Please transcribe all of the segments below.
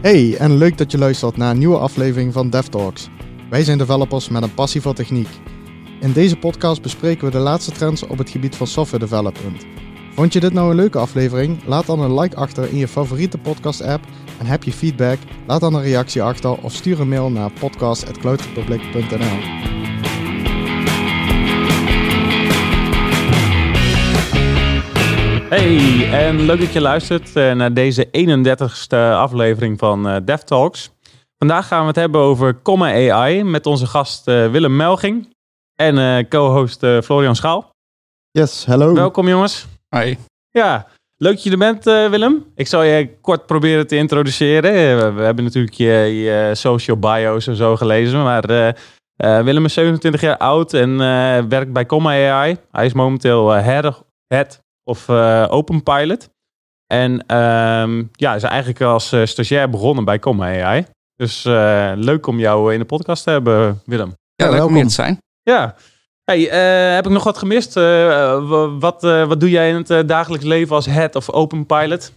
Hey, en leuk dat je luistert naar een nieuwe aflevering van DevTalks. Wij zijn developers met een passie voor techniek. In deze podcast bespreken we de laatste trends op het gebied van software development. Vond je dit nou een leuke aflevering? Laat dan een like achter in je favoriete podcast-app. En heb je feedback? Laat dan een reactie achter of stuur een mail naar podcast.cloudrepublic.nl. Hey, en leuk dat je luistert eh, naar deze 31ste aflevering van uh, DevTalks. Vandaag gaan we het hebben over Comma AI met onze gast uh, Willem Melging en co-host Florian Schaal. Yes, hallo. Welkom jongens. Hi. Ja, leuk dat je er bent Willem. Ik zal je kort proberen te introduceren. we hebben natuurlijk je, je, social bio's en zo gelezen, maar... Willem is 27 jaar oud en werkt bij Comma AI. Hij is momenteel head, head of uh, Open Pilot. En um, ja, is eigenlijk als uh, stagiair begonnen bij Comma AI. Dus uh, leuk om jou in de podcast te hebben, Willem. Ja, leuk om hier te zijn. Ja. Hey, heb ik nog wat gemist? wat, wat doe jij in het dagelijks leven als head of Open Pilot?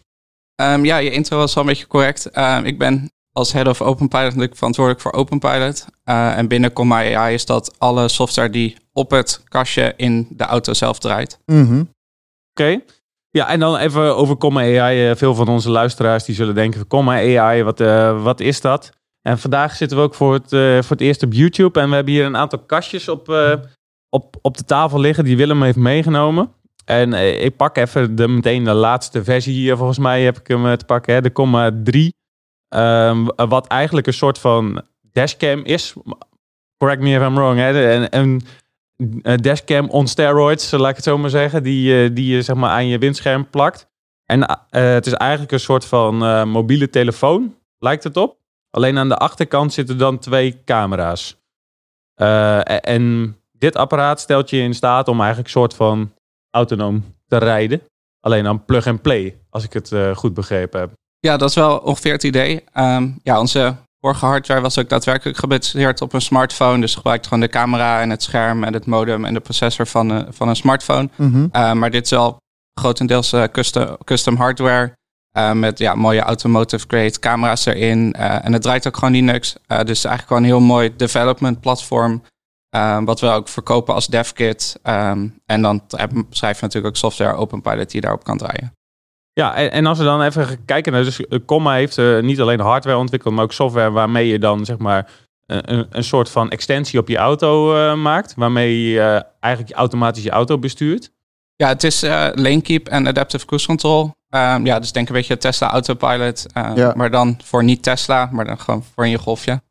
Um, ja, je intro was al een beetje correct. Um, ik ben als head of Open Pilot natuurlijk verantwoordelijk voor Open Pilot. en binnen Comma AI is dat alle software die op het kastje in de auto zelf draait. Mm -hmm. Oké. Ja, en dan even over Comma AI. Eh, veel van onze luisteraars die zullen denken, Comma AI, wat, uh, wat is dat? En vandaag zitten we ook voor het, uh, voor het eerst op YouTube. En we hebben hier een aantal kastjes op, op, op de tafel liggen die Willem heeft meegenomen. En ik pak even de, meteen de laatste versie hier. Volgens mij heb ik hem te pakken, hè, de Comma 3. Um, wat eigenlijk een soort van dashcam is. Correct me if I'm wrong. Hè. Dashcam on steroids, laat ik het zo maar zeggen, die, uh, die je zeg maar aan je windscherm plakt. En het is eigenlijk een soort van mobiele telefoon, lijkt het op. Alleen aan de achterkant zitten dan twee camera's. en dit apparaat stelt je in staat om eigenlijk een soort van autonoom te rijden. Alleen dan plug and play, als ik het goed begrepen heb. Ja, dat is wel ongeveer het idee. Um, ja, onze vorige hardware was ook daadwerkelijk gebaseerd op een smartphone. Dus gebruikt gewoon de camera en het scherm en het modem en de processor van, uh, van een smartphone. Mm uh, maar dit is wel grotendeels uh, custom, custom hardware. met ja, mooie automotive grade camera's erin. en het draait ook gewoon Linux. dus eigenlijk gewoon een heel mooi development platform. wat we ook verkopen als devkit. Um, en dan schrijven we natuurlijk ook software OpenPilot die daarop kan draaien. Ja, en, en, als we dan even kijken naar, dus eh, Comma heeft uh, niet alleen hardware ontwikkeld, maar ook software waarmee je dan zeg maar een, een soort van extensie op je auto uh, maakt, waarmee je eigenlijk automatisch je auto bestuurt. Ja, het is lane keep en adaptive cruise control. Um, ja, dus denk een beetje Tesla Autopilot, ja. maar dan voor niet Tesla, maar dan gewoon voor in je golfje.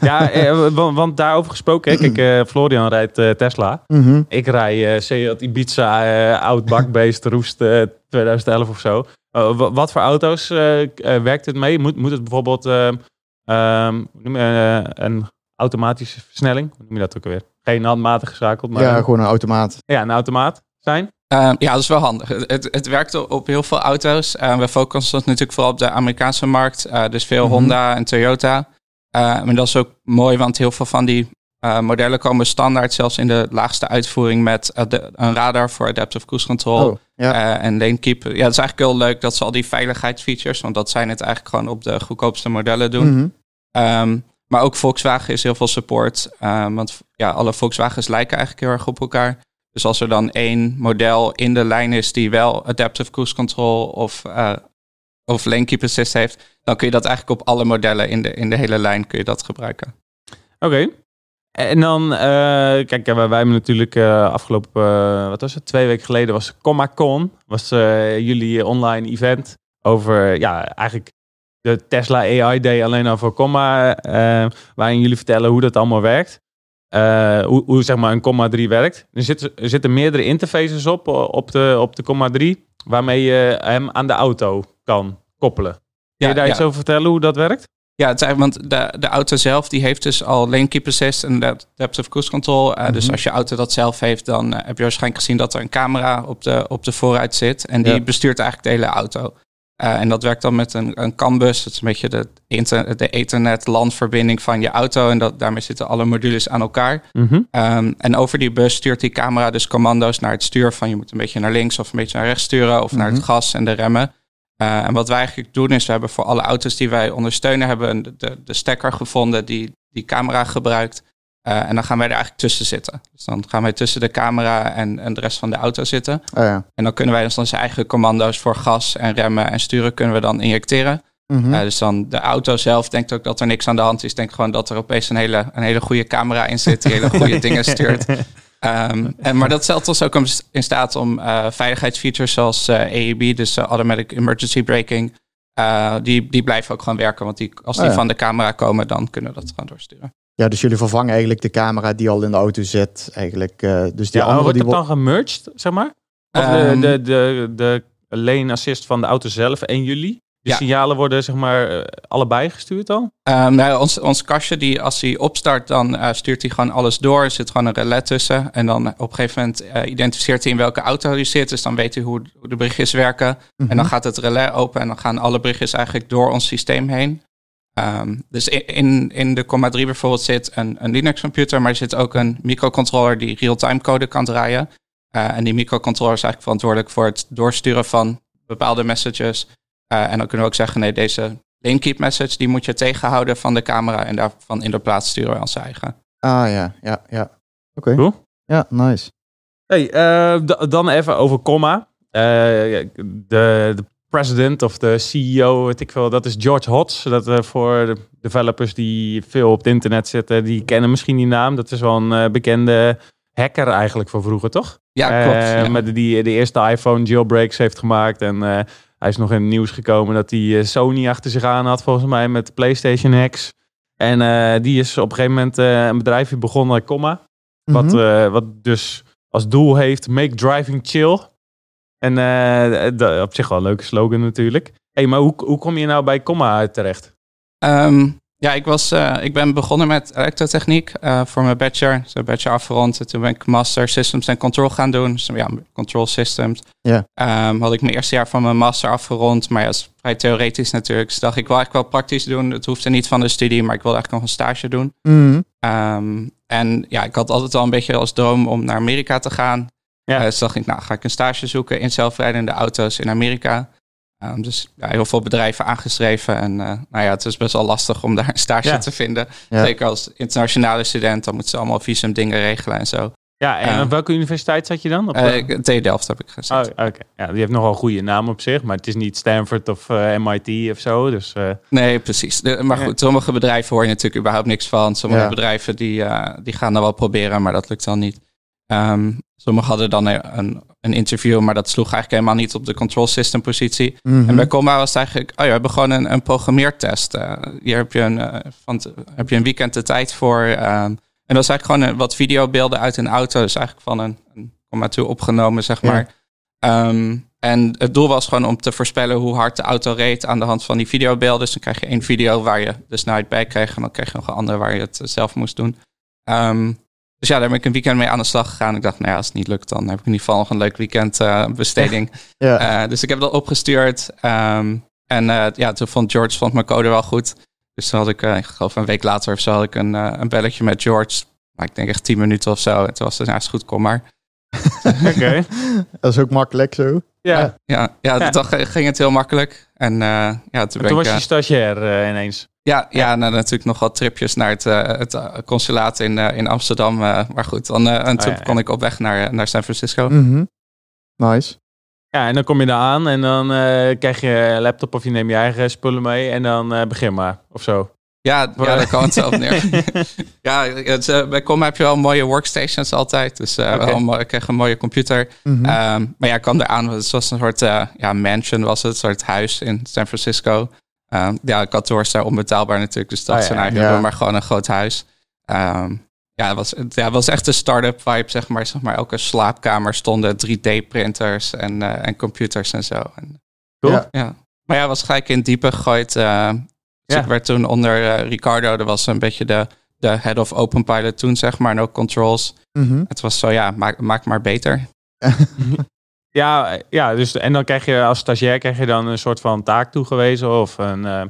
Ja, eh, want, want, daarover gesproken, kijk, uh, Florian rijdt uh, Tesla. Mm -hmm. Ik rij uh, Seat Ibiza, oud bakbeest, roest 2011 of zo. wat voor auto's werkt het mee? Moet, moet het bijvoorbeeld um, een automatische versnelling, hoe noem je dat ook alweer? Geen handmatig geschakeld, maar... Ja, gewoon een automaat. Ja, een automaat zijn. Uh, ja, dat is wel handig. Het, het werkt op heel veel auto's. Uh, we focussen ons natuurlijk vooral op de Amerikaanse markt. Uh, dus veel mm -hmm. Honda en Toyota. Uh, maar dat is ook mooi, want heel veel van die uh, modellen komen standaard zelfs in de laagste uitvoering met een radar voor adaptive cruise control oh, ja. uh, en lane keep. Ja, dat is eigenlijk heel leuk dat ze al die veiligheidsfeatures, want dat zijn het eigenlijk gewoon op de goedkoopste modellen doen. Mm -hmm. um, maar ook Volkswagen is heel veel support, um, want ja, alle Volkswagens lijken eigenlijk heel erg op elkaar. Dus als er dan één model in de lijn is die wel adaptive cruise control of of lane keep assist heeft, dan kun je dat eigenlijk op alle modellen in de, in de hele lijn kun je dat gebruiken. Oké. En dan, uh, kijk, wij, hebben natuurlijk uh, afgelopen, uh, wat was het, twee weken geleden was CommaCon, was jullie online event over, ja, eigenlijk de Tesla AI Day alleen al voor Comma, waarin jullie vertellen hoe dat allemaal werkt. Hoe, hoe zeg maar een Comma 3 werkt. Er zitten, er zitten meerdere interfaces op, op de, op de Comma 3, waarmee je hem aan de auto kan koppelen. Kun je Ja, daar ja. iets over vertellen hoe dat werkt? Ja, het is want de, de auto zelf die heeft dus al lane keep assist en adaptive cruise control. Uh, Dus Mhm. als je auto dat zelf heeft, dan eh, heb je waarschijnlijk gezien dat er een camera op de, op de vooruit zit. En die Ja. bestuurt eigenlijk de hele auto. Eh, en dat werkt dan met een, een CAN-bus. Dat is een beetje de, inter, de ethernet-LAN-verbinding van je auto. En dat, daarmee zitten alle modules aan elkaar. Mhm. Um, en over die bus stuurt die camera dus commando's naar het stuur van je moet een beetje naar links of een beetje naar rechts sturen of naar Mhm. het gas en de remmen. en wat wij eigenlijk doen is, we hebben voor alle auto's die wij ondersteunen, hebben de, de, de stekker gevonden die die camera gebruikt. En dan gaan wij er eigenlijk tussen zitten. Dus dan gaan wij tussen de camera en, en de rest van de auto zitten. Oh, ja. En dan kunnen wij dus onze eigen commando's voor gas en remmen en sturen kunnen we dan injecteren. Mhm. Uh, dus dan de auto zelf denkt ook dat er niks aan de hand is. Denkt gewoon dat er opeens een hele, een hele goede camera in zit. Die hele goede dingen stuurt. Um, en, maar dat stelt ons ook in staat om uh, veiligheidsfeatures zoals uh, AEB, dus Automatic Emergency Braking. die, die blijven ook gewoon werken. Want die, als die Oh ja. van de camera komen, dan kunnen we dat gewoon doorsturen. Ja, dus jullie vervangen eigenlijk de camera die al in de auto zit. Eigenlijk, eh, dus die Ja, andere wordt die het wo- dan gemerged, zeg maar? Of Ehm, de, de, de, de lane assist van de auto zelf en jullie? De Ja. signalen worden zeg maar eh, allebei gestuurd dan? Um, nou, ons, ons kastje, die, als hij opstart, dan uh, stuurt hij gewoon alles door. Er zit gewoon een relais tussen. En dan op een gegeven moment uh, identificeert hij in welke auto hij zit. Dus dan weet hij hoe, hoe de berichtjes werken. Mhm. En dan gaat het relais open en dan gaan alle berichtjes eigenlijk door ons systeem heen. Um, dus in, in, in de Comma 3 bijvoorbeeld zit een, een Linux-computer, maar er zit ook een microcontroller die real-time code kan draaien. Uh, en die microcontroller is eigenlijk verantwoordelijk voor het doorsturen van bepaalde messages. Uh, en dan kunnen we ook zeggen, nee, deze lane keep message, die moet je tegenhouden van de camera en daarvan in de plaats sturen als eigen. Ah ja, ja, ja. Oké. Cool. Ja, nice. Hey, eh, dan even over comma. Eh, de, de president of de CEO, weet ik veel, dat is George Hotz. Dat uh, voor de developers die veel op het internet zitten, die kennen misschien die naam. Dat is wel een uh, bekende hacker eigenlijk van vroeger, toch? Ja, klopt. Ja. Met die de eerste iPhone jailbreaks heeft gemaakt en hij is nog in het nieuws gekomen dat hij Sony achter zich aan had, volgens mij, met PlayStation hacks. En uh, die is op een gegeven moment uh, een bedrijfje begonnen, Comma. Wat, Mhm. uh, wat dus als doel heeft, make driving chill. En uh, op zich wel een leuke slogan natuurlijk. hey, maar hoe, hoe kom je nou bij Comma terecht? Um, ja, ik, was, uh, ik ben begonnen met elektrotechniek uh, voor mijn bachelor. Dus mijn bachelor afgerond. En toen ben ik master systems en control gaan doen. Dus ja, control systems. Ja. Um, had ik mijn eerste jaar van mijn master afgerond. Maar ja, dat is vrij theoretisch natuurlijk. Dus dacht ik wil eigenlijk wel praktisch doen. Het hoefde niet van de studie, maar ik wilde eigenlijk nog een stage doen. Mhm. Um, en ja, ik had altijd al een beetje als droom om naar Amerika te gaan. Ja. Uh, dus dacht ik, nou ga ik een stage zoeken in zelfrijdende auto's in Amerika. Um, dus ja, heel veel bedrijven aangeschreven. En uh, nou ja, het is best wel lastig om daar een stage Ja. te vinden. Ja. Zeker als internationale student, dan moeten ze allemaal visum dingen regelen en zo. Ja, en Ja. op welke universiteit zat je dan? Op, Uh, eh, TU Delft heb ik gezet. oh, oké. Ja, die heeft nogal een goede naam op zich, maar het is niet Stanford of eh, MIT of zo. Dus eh, Nee, precies. De- maar goed, sommige bedrijven hoor je natuurlijk überhaupt niks van. Sommige bedrijven die, die gaan dan wel proberen, maar dat lukt dan niet. Um, sommigen hadden dan een, een, interview, maar dat sloeg eigenlijk helemaal niet op de control system positie. Mhm. En bij Comma was het eigenlijk, oh ja, we hebben gewoon een, een programmeertest. Uh, hier heb je, een, uh, van heb je een weekend de tijd voor. Um, en dat is eigenlijk gewoon een, wat videobeelden uit een auto. Dus eigenlijk van een, een Comma 2 opgenomen, zeg Ja. maar. Um, en het doel was gewoon om te voorspellen hoe hard de auto reed aan de hand van die videobeelden. Dus dan krijg je één video waar je de snelheid bij kreeg. En dan kreeg je nog een andere waar je het eh, zelf moest doen. Um, dus ja, daar ben ik een weekend mee aan de slag gegaan. Ik dacht, nou ja, als het niet lukt, dan heb ik in ieder geval nog een leuk weekend uh, besteding. ja. Uh, dus ik heb dat opgestuurd. Um, en uh, ja, toen vond George vond mijn code wel goed. Dus toen had ik, uh, ik geloof een week later of zo, had ik een, uh, een belletje met George. Maar ik denk echt tien minuten of zo. En toen was het, nou is goed, kom maar. oké. Dat is ook makkelijk zo. Ja. Ja. Ja, ja, toen ging het heel makkelijk. En uh, ja, toen ben Toen ik... was je uh, stagiair eh, ineens. ja, ja, nou, natuurlijk nog wat tripjes naar het, uh, het consulaat in, uh, in Amsterdam. Uh, maar goed, dan, uh, en toen ja, ja. kon ik op weg naar, naar San Francisco. Mhm. Nice. Ja, en dan kom je daar aan en dan eh, krijg je een laptop of je neemt je eigen spullen mee en dan eh, begin maar, of zo. Ja, ja daar kwam het zelf neer. ja, het, uh, bij Com heb je wel mooie workstations altijd. Dus uh, wel mooi- ik kreeg een mooie computer. Mhm. Ehm, maar ja, ik kwam eraan. Het was een soort uh, ja, mansion, was het. Een soort huis in San Francisco. Ehm, ja, kantoor is daar onbetaalbaar natuurlijk. Dus dat Oh, is ja. een eigen, Ja. maar gewoon een groot huis. Ehm, ja, het was, ja, het was echt een start-up vibe, zeg maar. Zeg maar elke slaapkamer stonden 3D-printers en, en computers en zo. En, Cool. Ja. Maar ja, was gelijk in diepe gegooid. Uh, dus Ja. ik werd toen onder uh, Ricardo, dat was een beetje de, de head of Open Pilot toen, zeg maar. En ook controls. Mhm. Het was zo, ja, maak, maak maar beter. Ja, ja dus, en dan krijg je als stagiair krijg je dan een soort van taak toegewezen of een, eh,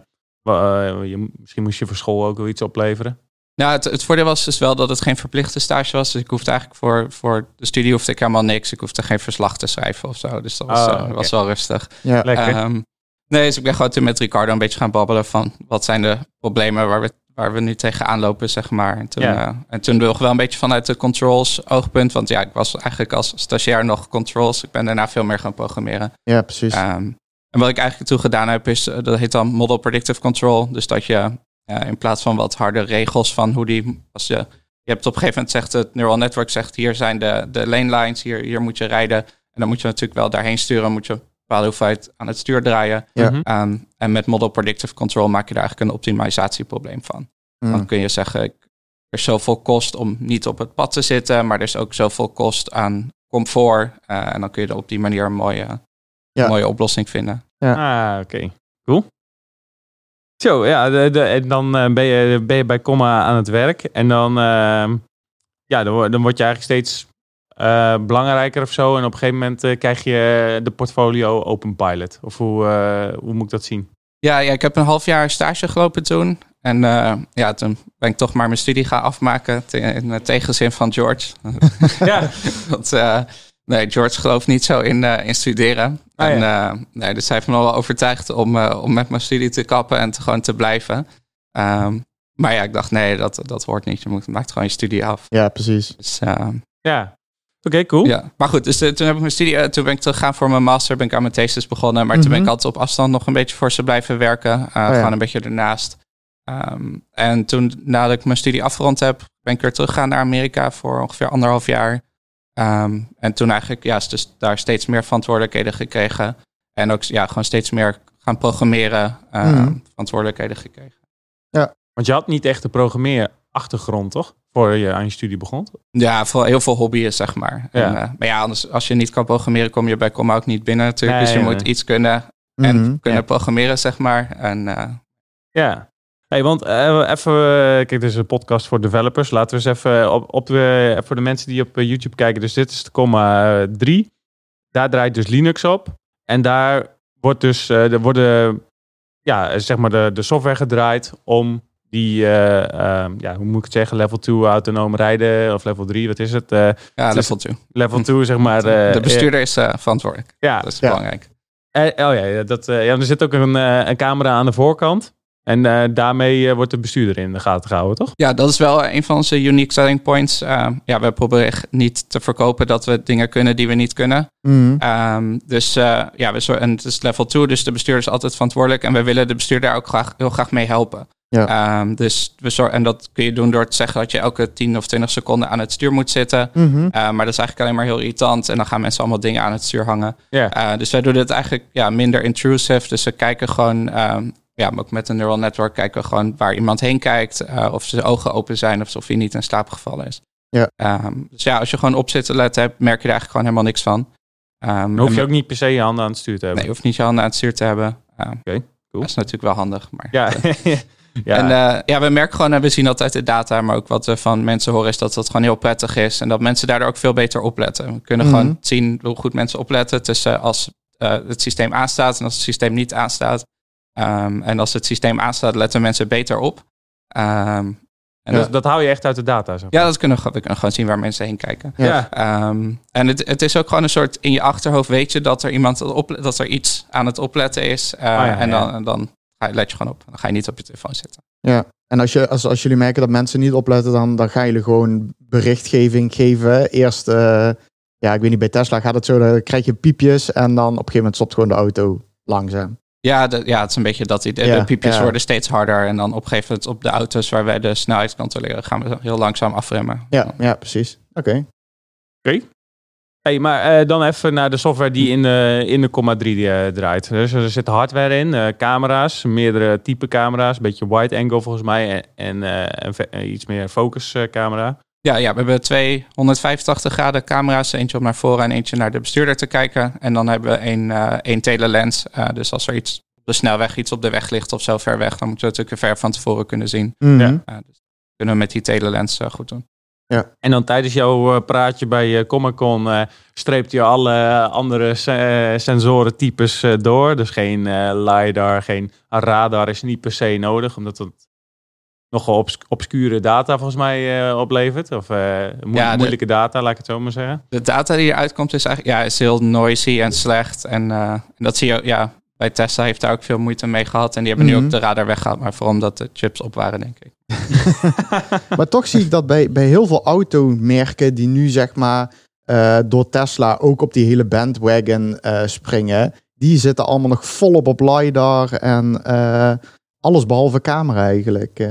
eh, je, misschien moest je voor school ook wel iets opleveren. Nou, het, het voordeel was dus wel dat het geen verplichte stage was. Dus ik hoefde eigenlijk voor, voor de studie hoefde ik helemaal niks. Ik hoefde geen verslag te schrijven of zo. Dus dat was, Oh, uh, oké. was wel rustig. Ja. Lekker. Um, Nee, dus ik ben gewoon toen met Ricardo een beetje gaan babbelen van wat zijn de problemen waar we, waar we nu tegenaan lopen, zeg maar. En toen, Ja. eh, en toen wilde ik wel een beetje vanuit de controls oogpunt, want ja, ik was eigenlijk als stagiair nog controls. Ik ben daarna veel meer gaan programmeren. Ja, precies. Ehm, en wat ik eigenlijk toen gedaan heb, is eh, dat heet dan Model Predictive Control. Dus dat je eh, in plaats van wat harde regels van hoe die, als je, je hebt op een gegeven moment zegt het neural network zegt hier zijn de, de lane lines, hier, hier moet je rijden. En dan moet je natuurlijk wel daarheen sturen, moet je bepaalde hoeveelheid aan het stuur draaien. Ja. Mhm. Ehm, en met Model Predictive Control maak je daar eigenlijk een optimalisatieprobleem van. Mm. Dan kun je zeggen, ik- er is zoveel kost om niet op het pad te zitten, maar er is ook zoveel kost aan comfort. Eh, en dan kun je er op die manier een mooie, Ja. mooie oplossing vinden. Ah, oké. Cool. Zo, ja, de, dan eh, ben, je, ben je bij Comma aan het werk. En dan, ehm, ja, dan, dan word je eigenlijk steeds eh, belangrijker of zo. En op een gegeven moment eh, krijg je de portfolio Open Pilot. Of hoe, eh, hoe moet ik dat zien? Ja, ja, ik heb een half jaar stage gelopen toen. En eh, ja, toen ben ik toch maar mijn studie gaan afmaken. te- in het tegenzin van George. ja, Want eh, nee, George gelooft niet zo in, eh, in studeren. Ah, en, eh, nee, dus hij heeft me wel overtuigd om, eh, om met mijn studie te kappen en te, gewoon te blijven. Ehm, maar ja, ik dacht, nee, dat, dat hoort niet. Je moet, maakt gewoon je studie af. Ja, precies. Dus, eh, ja. Oké, cool. ja. Maar goed, dus eh, toen heb ik mijn studie, eh, toen ben ik teruggegaan voor mijn master, ben ik aan mijn thesis begonnen. Maar toen ben ik Mhm. altijd op afstand nog een beetje voor ze blijven werken. eh, ja. Gewoon een beetje ernaast. Ehm, en toen, nadat ik mijn studie afgerond heb, ben ik weer teruggegaan naar Amerika voor ongeveer anderhalf jaar. Ehm, en toen eigenlijk, ja, is dus daar steeds meer verantwoordelijkheden gekregen. En ook, ja, gewoon steeds meer gaan programmeren, eh, Mhm. verantwoordelijkheden gekregen. Want je had niet echt de programmeerachtergrond, toch? Voor je aan je studie begon. Ja, voor heel veel hobbyen, zeg maar. Ja. En, eh, maar ja, anders, als je niet kan programmeren, kom je bij Comma ook niet binnen natuurlijk. Nee, dus je nee. moet iets kunnen en Mhm. kunnen Ja. programmeren, zeg maar. En eh, Ja. Hey, want eh, even, kijk, dit is een podcast voor developers. Laten we eens even op, op de, voor de mensen die op YouTube kijken. Dus dit is de comma 3. Daar draait dus Linux op. En daar wordt dus, eh, er worden, ja, zeg maar de, de software gedraaid om die, eh, ehm, ja, hoe moet ik het zeggen, level 2 autonoom rijden of level 3, wat is het? Eh, ja, level 2. level 2, zeg maar. eh, de bestuurder is eh, verantwoordelijk. ja, Dat is Ja. belangrijk. eh, oh ja, dat, eh, ja, er zit ook een, eh, een camera aan de voorkant. En eh, daarmee eh, wordt de bestuurder in de gaten gehouden, toch? Ja, dat is wel een van onze unique selling points. Eh, ja, we proberen echt niet te verkopen dat we dingen kunnen die we niet kunnen. Mhm. Ehm, dus eh, ja, we en het is level 2, dus de bestuurder is altijd verantwoordelijk. En we willen de bestuurder daar ook graag, heel graag mee helpen. Ja. Ehm, dus we en dat kun je doen door te zeggen dat je elke 10 of 20 seconden aan het stuur moet zitten. Mhm. Uh, maar dat is eigenlijk alleen maar heel irritant. En dan gaan mensen allemaal dingen aan het stuur hangen. Uh, dus wij doen het eigenlijk ja, minder intrusive. Dus we kijken gewoon, um, ja, ook met een neural network kijken we gewoon waar iemand heen kijkt. Uh, of zijn ogen open zijn of of hij niet in slaap gevallen is. Ja. Um, dus ja, als je gewoon op zit te letten hebt, merk je er eigenlijk gewoon helemaal niks van. Dan hoef je ook niet per se je handen aan het stuur te hebben. Nee, je hoeft niet je handen aan het stuur te hebben. Oké, cool. Dat is natuurlijk wel handig. Maar Ja. ja. En uh, ja, we merken gewoon, en we zien dat uit de data, maar ook wat we van mensen horen, is dat dat gewoon heel prettig is. En dat mensen daardoor ook veel beter opletten. We kunnen Mhm. gewoon zien hoe goed mensen opletten tussen als uh, het systeem aanstaat en als het systeem niet aanstaat. Um, en als het systeem aanstaat, letten mensen beter op. Um, en dat, dat, hou je echt uit de data? Zeg Ja, dat kunnen we, we kunnen gewoon zien waar mensen heen kijken. Ja. Um, en het, het is ook gewoon een soort, in je achterhoofd weet je dat er iemand, op, dat er iets aan het opletten is. Uh, oh ja, en dan, ja. dan ga let je gewoon op. Dan ga je niet op je telefoon zitten. Ja, en als, je, als, als jullie merken dat mensen niet opletten, dan, dan gaan jullie gewoon berichtgeving geven. Eerst, uh, ja, ik weet niet, bij Tesla gaat het zo, dan krijg je piepjes en dan op een gegeven moment stopt gewoon de auto langzaam. Ja, de, ja, het is een beetje dat die, de, ja, de piepjes ja. worden steeds harder. En dan op een gegeven moment op de auto's waar wij de snelheid controleren, gaan we heel langzaam afremmen. Ja, ja precies. Oké. Oké. Okay. Hey, maar uh, dan even naar de software die in de, in de Comma 3 uh, draait. Dus er zit hardware in, uh, camera's, meerdere type camera's, een beetje wide angle volgens mij en, en iets meer focus camera. Ja, ja, we hebben twee 185 graden camera's, eentje om naar voren en eentje naar de bestuurder te kijken. En dan hebben we een, een telelens, dus als er iets op de snelweg, iets op de weg ligt of zo ver weg, dan moeten we natuurlijk ver van tevoren kunnen zien. Mm -hmm. ja. dus kunnen we met die telelens goed doen. Ja. En dan tijdens jouw uh, praatje bij uh, Comic Con uh, streept je alle andere se sensorentypes door. Dus geen LiDAR, geen radar is niet per se nodig, omdat het nogal obs obscure data volgens mij oplevert. Of mo ja, de, moeilijke data, laat ik het zo maar zeggen. De data die eruit komt is eigenlijk ja, is heel noisy en slecht. En, en dat zie je, ja, bij Tesla heeft daar ook veel moeite mee gehad. En die hebben nu Mhm. ook de radar weggehaald. Maar vooral omdat de chips op waren, denk ik. Maar toch zie ik dat bij, bij heel veel automerken die nu zeg maar eh, door Tesla ook op die hele bandwagon eh, springen. Die zitten allemaal nog volop op LiDAR en eh, alles behalve camera eigenlijk.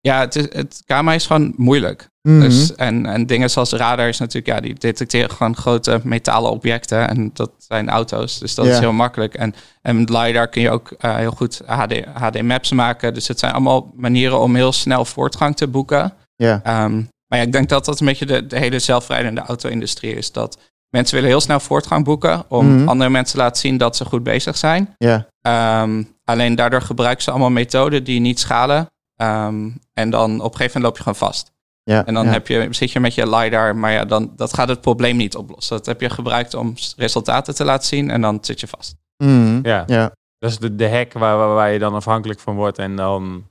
Ja, het, is, het camera is gewoon moeilijk. Mhm. Dus, en, en dingen zoals radar is natuurlijk, ja, die detecteren gewoon grote metalen objecten. En dat zijn auto's. Dus dat is heel makkelijk. En, en met LiDAR kun je ook eh, heel goed HD, HD maps maken. Dus het zijn allemaal manieren om heel snel voortgang te boeken. Ehm, maar ja, ik denk dat dat een beetje de, de hele zelfrijdende auto-industrie is. Dat mensen willen heel snel voortgang boeken om Mhm. andere mensen te laten zien dat ze goed bezig zijn. Ehm, alleen daardoor gebruiken ze allemaal methoden die niet schalen. Ehm, en dan op een gegeven moment loop je gewoon vast. ja. En dan ja. heb je, zit je met je LiDAR, maar ja, dan, dat gaat het probleem niet oplossen. Dat heb je gebruikt om resultaten te laten zien en dan zit je vast. Mhm. Ja, ja. dat is de, de hack waar, waar, waar je dan afhankelijk van wordt. En dan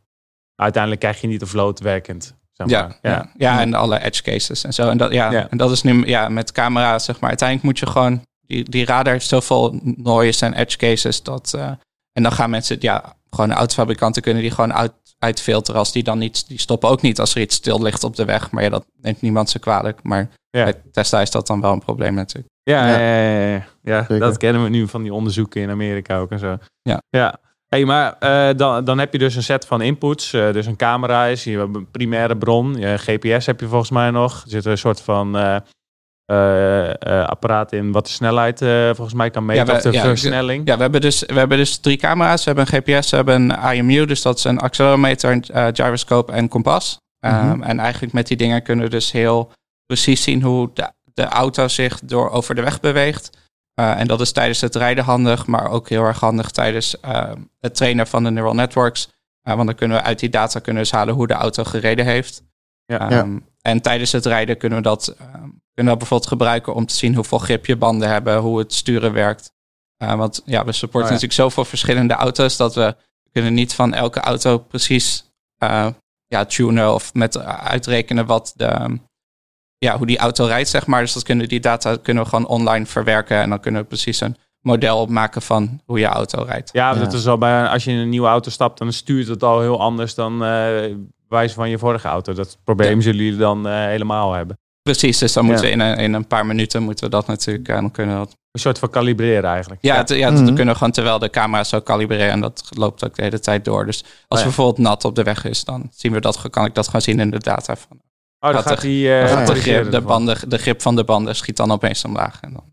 uiteindelijk krijg je niet de vloot werkend. Zeg Ja, maar. ja. Ja, en alle edge cases en zo. En dat, ja, Ja. en dat is nu ja, met camera, zeg maar. Uiteindelijk moet je gewoon, die, die radar heeft zoveel noise en edge cases. Dat, eh, en dan gaan mensen, ja, gewoon autofabrikanten kunnen die gewoon uit, uitfilteren als die dan niet, die stoppen ook niet als er iets stil ligt op de weg. Maar ja, dat neemt niemand ze kwalijk. Maar Ja. bij Tesla is dat dan wel een probleem natuurlijk. Ja, Ja. ja. ja, ja, ja. Zeker. dat kennen we nu van die onderzoeken in Amerika ook en zo. Ja. ja. Hey, maar eh, dan, dan heb je dus een set van inputs. Eh, dus een camera is je hebt een primaire bron. Je GPS heb je volgens mij nog. Er zit een soort van eh, apparaat in wat de snelheid eh, volgens mij kan meten. Ja, we- of de ja, versnelling. Ja, we hebben, dus, we hebben dus drie camera's. We hebben een GPS, we hebben een IMU, dus dat is een accelerometer, een eh, gyroscope en kompas. Ehm, Mhm. en eigenlijk met die dingen kunnen we dus heel precies zien hoe de, de auto zich door over de weg beweegt. Eh, en dat is tijdens het rijden handig, maar ook heel erg handig tijdens eh, het trainen van de neural networks. Eh, want dan kunnen we uit die data kunnen dus halen hoe de auto gereden heeft. Ja. Ehm, En tijdens het rijden kunnen we, dat, ehm, kunnen we dat bijvoorbeeld gebruiken om te zien hoeveel grip je banden hebben, hoe het sturen werkt. Eh, want ja, we supporten Oh ja. natuurlijk zoveel verschillende auto's dat we kunnen niet van elke auto precies eh, ja, tunen of met eh, uitrekenen wat de, ja, hoe die auto rijdt, zeg maar. Dus dat kunnen, die data kunnen we gewoon online verwerken en dan kunnen we precies een model opmaken van hoe je auto rijdt. Ja, Ja. dat is al bij als je in een nieuwe auto stapt, dan stuurt het al heel anders dan eh wijze van je vorige auto. Dat probleem zullen jullie dan eh, helemaal hebben. Precies, dus dan moeten Ja. we in een, in een paar minuten moeten we dat natuurlijk, en dan kunnen we dat Een soort van kalibreren eigenlijk. Ja, het- ja dat kunnen we gewoon terwijl de camera zo kalibreren en dat loopt ook de hele tijd door. Dus als Oh ja. er bijvoorbeeld nat op de weg is, dan zien we dat, kan ik dat gewoon zien in de data. Van, Oh, dan Gaat die... eh, dan ja, gaat de, grip, de, banden, de grip van de banden schiet dan opeens omlaag. En dan,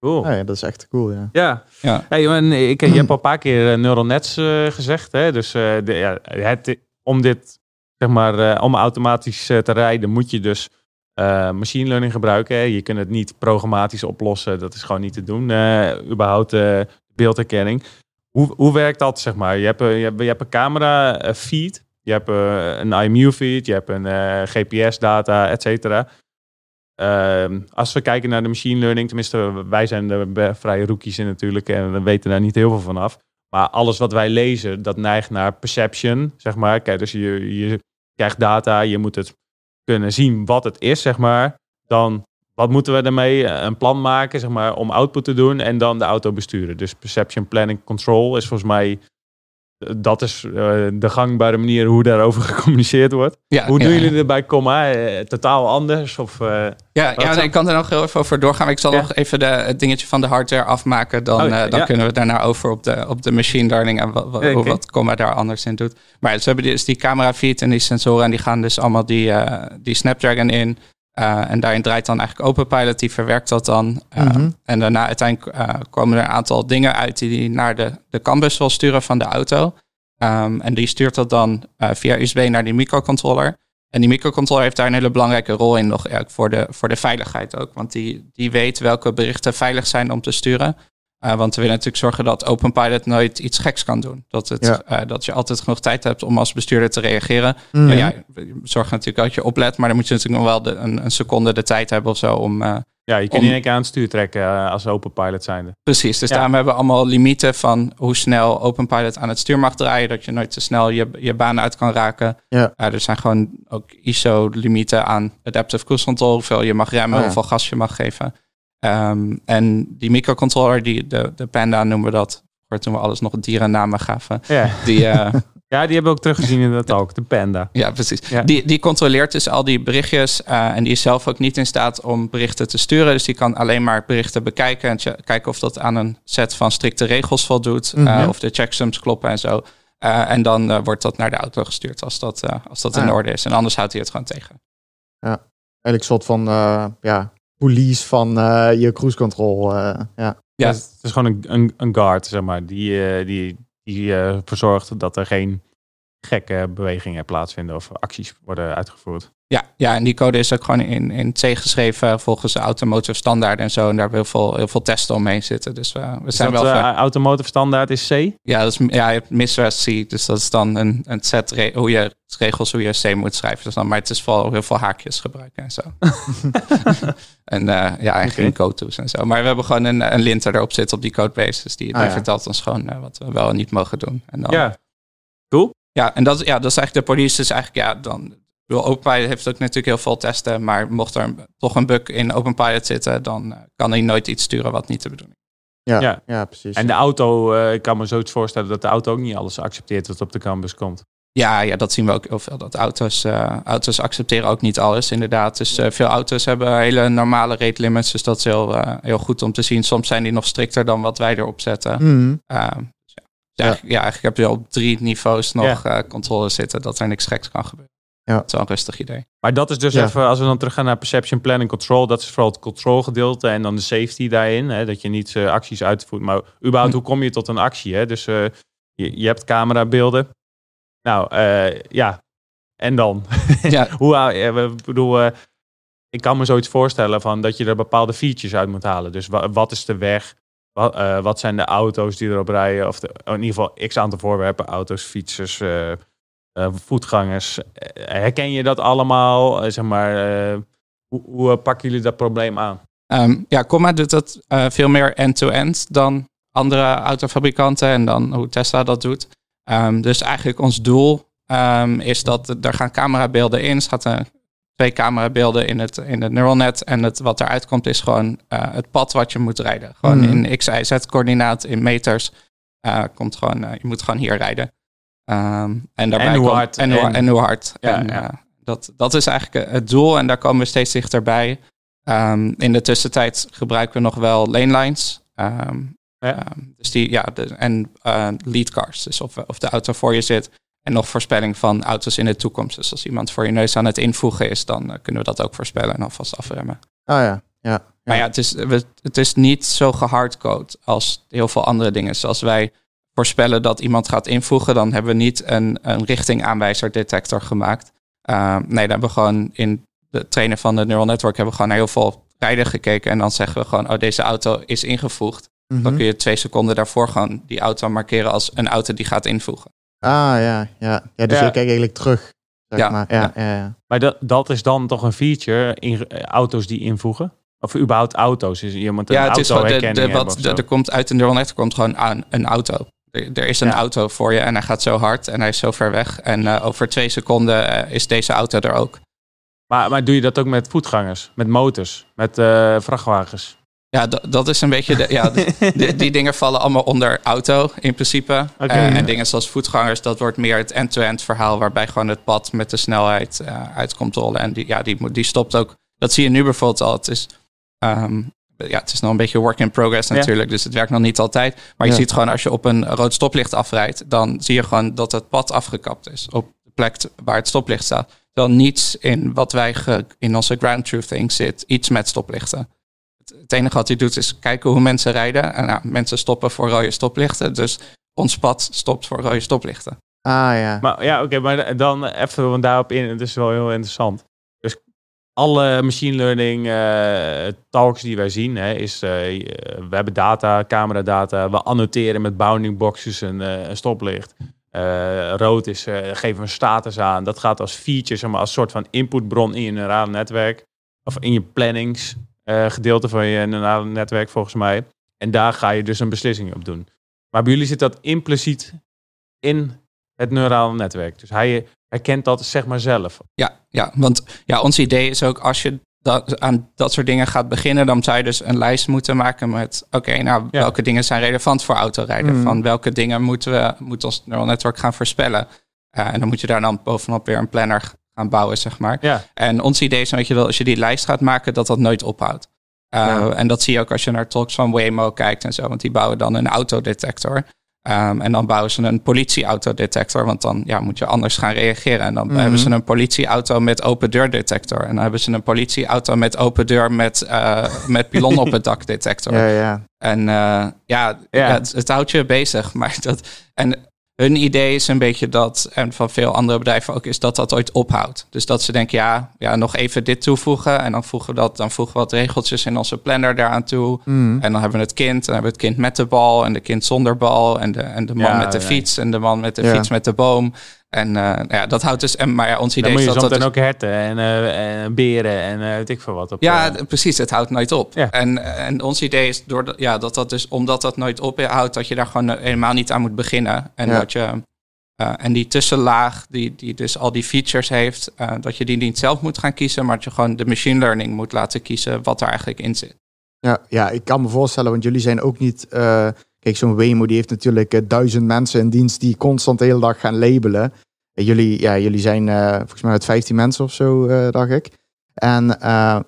Cool. Oh ja, dat is echt cool, ja. Ja. ja. Hey, en ik, je hebt al een paar keer eh, neural nets eh, gezegd. Hè? Dus eh, de, ja, het, om dit, zeg maar, eh, om automatisch eh, te rijden, moet je dus eh, machine learning gebruiken. Je kunt het niet programmatisch oplossen. Dat is gewoon niet te doen. eh überhaupt eh. Hoe, hoe werkt dat, zeg maar? Je hebt, een- je hebt, je hebt een camera feed. Je hebt een IMU feed. Je hebt een GPS data, et cetera. Ehm, als we kijken naar de machine learning, tenminste, wij zijn er vrij rookies in natuurlijk en we weten daar niet heel veel van af. Maar alles wat wij lezen, dat neigt naar perception, zeg maar. Kijk, dus je, je krijgt data, je moet het kunnen zien wat het is, zeg maar. Dan, wat moeten we daarmee? Eh, Een plan maken, zeg maar, om output te doen en dan de auto besturen. Dus perception, planning, control is volgens mij, dat is eh, de gangbare manier hoe daarover gecommuniceerd wordt. Ja, Hoe doen ja. jullie er bij comma? Eh, totaal anders? Of, eh, Ja, ja nee, ik kan er nog heel even over doorgaan. Ik zal nog even de, het dingetje van de hardware afmaken. Dan, Oh, dan kunnen we daarna over op de, op de machine learning en wat, wat, Comma daar anders in doet. Maar we hebben dus die camera feed en die sensoren. En die gaan dus allemaal die, die Snapdragon in. Eh, en daarin draait dan eigenlijk OpenPilot. Die verwerkt dat dan. Eh, Mhm. En daarna uiteindelijk eh, komen er een aantal dingen uit die die naar de, de CAN-bus wil sturen van de auto. Ehm, en die stuurt dat dan via USB naar die microcontroller. En die microcontroller heeft daar een hele belangrijke rol in nog eigenlijk voor de, voor de veiligheid ook. Want die, die weet welke berichten veilig zijn om te sturen. Eh, want we willen natuurlijk zorgen dat OpenPilot nooit iets geks kan doen. Dat, het, Ja. eh, dat je altijd genoeg tijd hebt om als bestuurder te reageren. Mhm. Maar ja, zorg natuurlijk dat je oplet. Maar dan moet je natuurlijk nog wel de, een, een seconde de tijd hebben of zo om... eh, ja, je kunt Om- in één keer aan het stuur trekken als open pilot zijnde. Precies, dus Ja. daarom hebben we allemaal limieten van hoe snel OpenPilot aan het stuur mag draaien. Dat je nooit te snel je, je baan uit kan raken. Ja. Er zijn gewoon ook ISO-limieten aan adaptive cruise control. Hoeveel je mag remmen, Oh ja. hoeveel gas je mag geven. Ehm, en die microcontroller, die, de, de Panda noemen we dat. Vroeger toen we alles nog dierennamen gaven. Ja. Die, eh, ja, die hebben we ook teruggezien in dat ook, de panda. ja, precies. Ja. Die, die controleert dus al die berichtjes. eh, en die is zelf ook niet in staat om berichten te sturen. Dus die kan alleen maar berichten bekijken. En kijken of dat aan een set van strikte regels voldoet. eh, Mhm. of de checksums kloppen en zo. Eh, en dan wordt dat naar de auto gestuurd als dat, eh, als dat in Ah. orde is. En anders houdt hij het gewoon tegen. Eigenlijk een soort van eh, ja, police van eh, je cruise control. eh, ja. Ja. Het is gewoon een, een, een guard, zeg maar, die, eh, die, die eh, verzorgt dat er geen gekke bewegingen plaatsvinden of acties worden uitgevoerd. Ja, ja, en die code is ook gewoon in, in C geschreven volgens de automotive standaard en zo. En daar hebben we heel veel, heel veel testen omheen zitten. Dus we, we Is zijn dat, wel... eh, automotive standaard is C? ja, dat is, ja, je hebt miswest C. Dus dat is dan een, een set hoe je regels hoe je C moet schrijven. Dus dan, maar het is vooral heel veel haakjes gebruiken en zo. en eh, ja, en geen Oké. code en zo. Maar we hebben gewoon een, een linter erop zitten op die codebase. Dus die, die Ah, ja. vertelt ons gewoon eh, wat we wel en niet mogen doen. En dan, Ja. Ja, en dat, ja, dat is eigenlijk de police. Dus eigenlijk, ja, dan. ik bedoel, OpenPilot heeft ook natuurlijk heel veel testen. Maar mocht er een- toch een bug in OpenPilot zitten, dan eh, kan hij nooit iets sturen wat niet de bedoeling is. Ja, Ja. ja. precies. En de auto, eh, ik kan me zoiets voorstellen dat de auto ook niet alles accepteert wat op de campus komt. Ja, ja, dat zien we ook heel veel. Dat auto's, eh, auto's accepteren ook niet alles, inderdaad. Dus veel auto's hebben hele normale rate limits. Dus dat is heel, eh, heel goed om te zien. Soms zijn die nog strikter dan wat wij erop zetten. Mhm. Dus ja. Ja, eigenlijk- ja, eigenlijk heb je op drie niveaus nog Ja. eh, controle zitten. Dat er niks geks kan gebeuren. Ja. Dat is wel een rustig idee. Maar dat is dus Ja. even, als we dan teruggaan naar perception, planning, control, dat is vooral het control gedeelte en dan de safety daarin. Hè, dat je niet eh, acties uitvoert. Maar überhaupt, Hm. hoe kom je tot een actie? Hè? Dus eh, je, je hebt camerabeelden. Nou, eh, ja. En dan? Ja. hoe, hou- ik bedoel, eh, ik kan me zoiets voorstellen van dat je er bepaalde features uit moet halen. Dus wa- wat is de weg? Wat, eh, wat zijn de auto's die erop rijden? Of de, in ieder geval x aantal voorwerpen. Auto's, fietsers, eh, eh, voetgangers. Herken je dat allemaal? Zeg maar, hoe, hoe pakken jullie dat probleem aan? Ehm, ja, Comma doet dat veel meer end-to-end dan andere autofabrikanten en dan hoe Tesla dat doet. Ehm, dus eigenlijk ons doel ehm, is dat er gaan camerabeelden in. Er gaat twee camerabeelden in het, in het neural net. En het, wat eruit komt is gewoon eh, het pad wat je moet rijden. Gewoon Mhm. in x, y, z coördinaat, in meters. eh, komt gewoon, eh, je moet gewoon hier rijden. Ehm, en, daarbij En hoe komt- hard En, hoe, en- en hoe hard. Ja, en, ja. dat, dat is eigenlijk het doel en daar komen we steeds dichterbij. Ehm, in de tussentijd gebruiken we nog wel lane lines. Ehm, Ja. dus die, ja, de, en lead cars. Dus of, of de auto voor je zit. En nog voorspelling van auto's in de toekomst. Dus als iemand voor je neus aan het invoegen is, dan eh, kunnen we dat ook voorspellen en alvast afremmen. Ah ja, ja. Maar ja, het is, we- het is niet zo gehardcode als heel veel andere dingen. Dus als wij voorspellen dat iemand gaat invoegen, dan hebben we niet een, een richtingaanwijzer detector gemaakt. Uh, nee, dan hebben we gewoon in de trainen van het neural network hebben we gewoon naar heel veel rijden gekeken. En dan zeggen we gewoon, oh, deze auto is ingevoegd. Mhm. Dan kun je twee seconden daarvoor gewoon die auto markeren als een auto die gaat invoegen. Ah ja, ja. ja dus Ja. je kijkt eigenlijk terug. Zeg Ja, maar. Ja, ja. Ja, Maar dat, dat is dan toch een feature in eh, auto's die invoegen? Of überhaupt auto's? Is iemand een Ja, het is gewoon, de, de, wat, de- er komt uit een neural network komt gewoon aan een auto. Er, er is een Ja. auto voor je en hij gaat zo hard en hij is zo ver weg. En eh, over twee seconden eh, is deze auto er ook. Maar, maar doe je dat ook met voetgangers, met motors, met eh, vrachtwagens? Ja, dat, dat is een beetje. De, ja, die, die dingen vallen allemaal onder auto in principe. Eh, en dingen zoals voetgangers, dat wordt meer het end-to-end verhaal. Waarbij gewoon het pad met de snelheid eh uit komt rollen. En die, ja, die, die stopt ook. Dat zie je nu bijvoorbeeld al. Het is, ehm, ja, het is nog een beetje work in progress Ja. natuurlijk. Dus het werkt nog niet altijd. Maar je Ja. ziet gewoon als je op een rood stoplicht afrijdt. Dan zie je gewoon dat het pad afgekapt is. Op de plek waar het stoplicht staat. Terwijl niets in wat wij in onze ground truthing zit. Iets met stoplichten. Het- enige wat hij doet is kijken hoe mensen rijden. En nou, mensen stoppen voor rode stoplichten. Dus ons pad stopt voor rode stoplichten. Ah ja. Maar ja, oké, maar dan even want daarop in. Het is wel heel interessant. Dus alle machine learning eh, talks die wij zien, hè, is eh, we hebben data, cameradata, we annoteren met bounding boxes een, eh, een stoplicht. Eh, rood is, eh, geven we een status aan. Dat gaat als feature, zeg maar, als soort van inputbron in je neurale netwerk. Of in je plannings eh, gedeelte van je neurale netwerk, volgens mij. En daar ga je dus een beslissing op doen. Maar bij jullie zit dat impliciet in het neurale netwerk. Dus hij herkent dat zeg maar zelf. Ja, ja, want ja, ons idee is ook als je dat, aan dat soort dingen gaat beginnen, dan zou je dus een lijst moeten maken met: oké, nou, Ja. welke dingen zijn relevant voor autorijden? Mhm. Van welke dingen moeten we, moet ons neural network gaan voorspellen? Eh, en dan moet je daar dan bovenop weer een planner gaan bouwen, zeg maar. Ja, En ons idee is, weet je wel, als je die lijst gaat maken, dat dat nooit ophoudt. Uh, Ja. En dat zie je ook als je naar talks van Waymo kijkt en zo, want die bouwen dan een autodetector. Um, en dan bouwen ze een politieautodetector, want dan ja, moet je anders gaan reageren. En dan Mhm. hebben ze een politieauto met open deur detector. En dan hebben ze een politieauto met open deur met, uh, met pilon op het dak detector. Ja, ja. En uh, ja, Ja. ja. Het, het houdt je bezig. Maar dat, en hun idee is een beetje dat, en van veel andere bedrijven ook, is dat dat ooit ophoudt. Dus dat ze denken, ja, ja nog even dit toevoegen. En dan voegen we, dat, dan voegen we wat regeltjes in onze planner daaraan toe. Mhm. En dan hebben we het kind, en dan hebben we het kind met de bal en de kind zonder bal. En de, en de man Ja, met de nee. fiets en de man met de Ja. fiets met de boom. En uh, ja, dat houdt dus, en, maar ja, ons idee dan moet is je dat soms dat ook herten en, uh, en beren en uh, weet ik veel wat op. ja, uh, precies. Het houdt nooit op. Ja. En, en ons idee is door dat, ja, dat dat dus, omdat dat nooit ophoudt, dat je daar gewoon eh, helemaal niet aan moet beginnen. En Ja. dat je uh, en die tussenlaag, die, die dus al die features heeft, uh, dat je die niet zelf moet gaan kiezen, maar dat je gewoon de machine learning moet laten kiezen wat er eigenlijk in zit. Ja, ja, ik kan me voorstellen, want jullie zijn ook niet. Kijk, zo'n Waymo die heeft natuurlijk eh, duizend mensen in dienst die constant de hele dag gaan labelen. Eh, jullie, ja, jullie zijn eh, volgens mij met 15 mensen of zo, dacht ik. En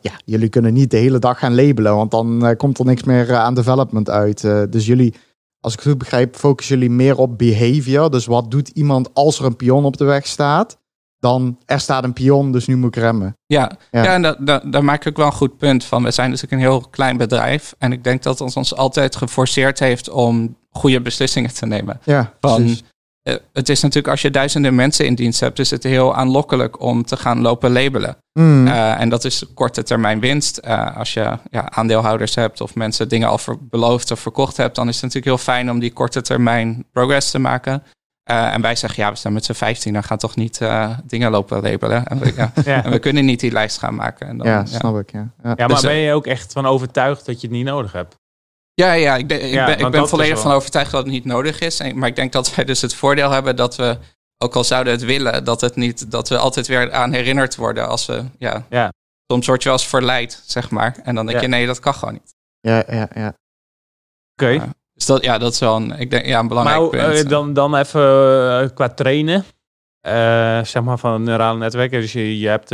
ja, jullie kunnen niet de hele dag gaan labelen, want dan komt er niks meer aan development uit. Dus jullie, als ik het goed begrijp, focussen jullie meer op behavior. Dus wat doet iemand als er een pion op de weg staat? Dan er staat een pion, dus nu moet ik remmen. Ja, Ja. ja. en da, da- daar maak ik ook wel een goed punt van. We zijn natuurlijk een heel klein bedrijf en ik denk dat het ons altijd geforceerd heeft om goede beslissingen te nemen. Ja, Van, precies. eh, het is natuurlijk als je duizenden mensen in dienst hebt, is het heel aanlokkelijk om te gaan lopen labelen. Mm. Uh, en dat is korte termijn winst. Uh, als je ja, aandeelhouders hebt of mensen dingen al beloofd of verkocht hebt, dan is het natuurlijk heel fijn om die korte termijn progress te maken. Uh, en wij zeggen, ja, we staan met z'n 15, dan gaan toch niet uh, dingen lopen labelen. En we, ja, ja. en we kunnen niet die lijst gaan maken. En dan, ja, ja. snap ik. Ja. Ja. ja, maar Dus, ben je ook echt van overtuigd dat je het niet nodig hebt? Ja, ja, ik, de- ik Ja, ben, ik volledig van overtuigd dat het niet nodig is. En, maar ik denk dat wij dus het voordeel hebben dat we, ook al zouden het willen, dat, het niet, dat we altijd weer aan herinnerd worden als we, ja, Ja. soms word je wel eens verleid, zeg maar. En dan denk Ja. je, nee, dat kan gewoon niet. Ja, ja, ja. Oké. Dus dat, ja, dat is wel een, ik denk, ja, een belangrijk Maar punt. eh, dan, dan even eh, qua trainen. Eh, zeg maar van neurale netwerken. Dus je, je hebt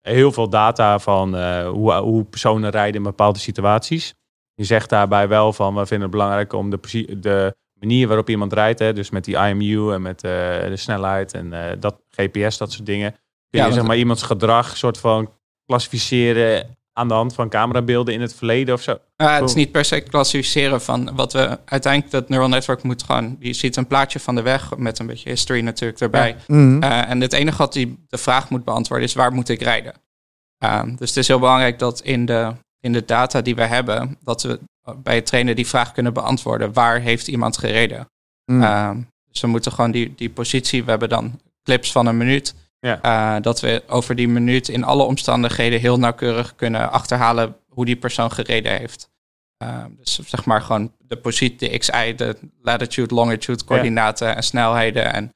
heel veel data van hoe, hoe personen rijden in bepaalde situaties. Je zegt daarbij wel van we vinden het belangrijk om de, de manier waarop iemand rijdt. Hè, dus met die IMU en met de snelheid en dat GPS, dat soort dingen. Kun je Ja, zeg maar iemands gedrag soort van klassificeren aan de hand van camerabeelden in het verleden of zo. Ja, het is niet per se klassificeren van wat we uiteindelijk dat neural network moet gewoon. Je ziet een plaatje van de weg met een beetje history natuurlijk erbij. Mhm. Eh, en het enige wat die de vraag moet beantwoorden is waar moet ik rijden? Ehm, dus het is heel belangrijk dat in de, in de data die we hebben, dat we bij het trainen die vraag kunnen beantwoorden. Waar heeft iemand gereden? Ehm, dus we moeten gewoon die, die positie, we hebben dan clips van een minuut. Ja. Eh, dat we over die minuut in alle omstandigheden heel nauwkeurig kunnen achterhalen hoe die persoon gereden heeft. Ehm, dus zeg maar gewoon de positie, de XI, de latitude, longitude, coördinaten en snelheden en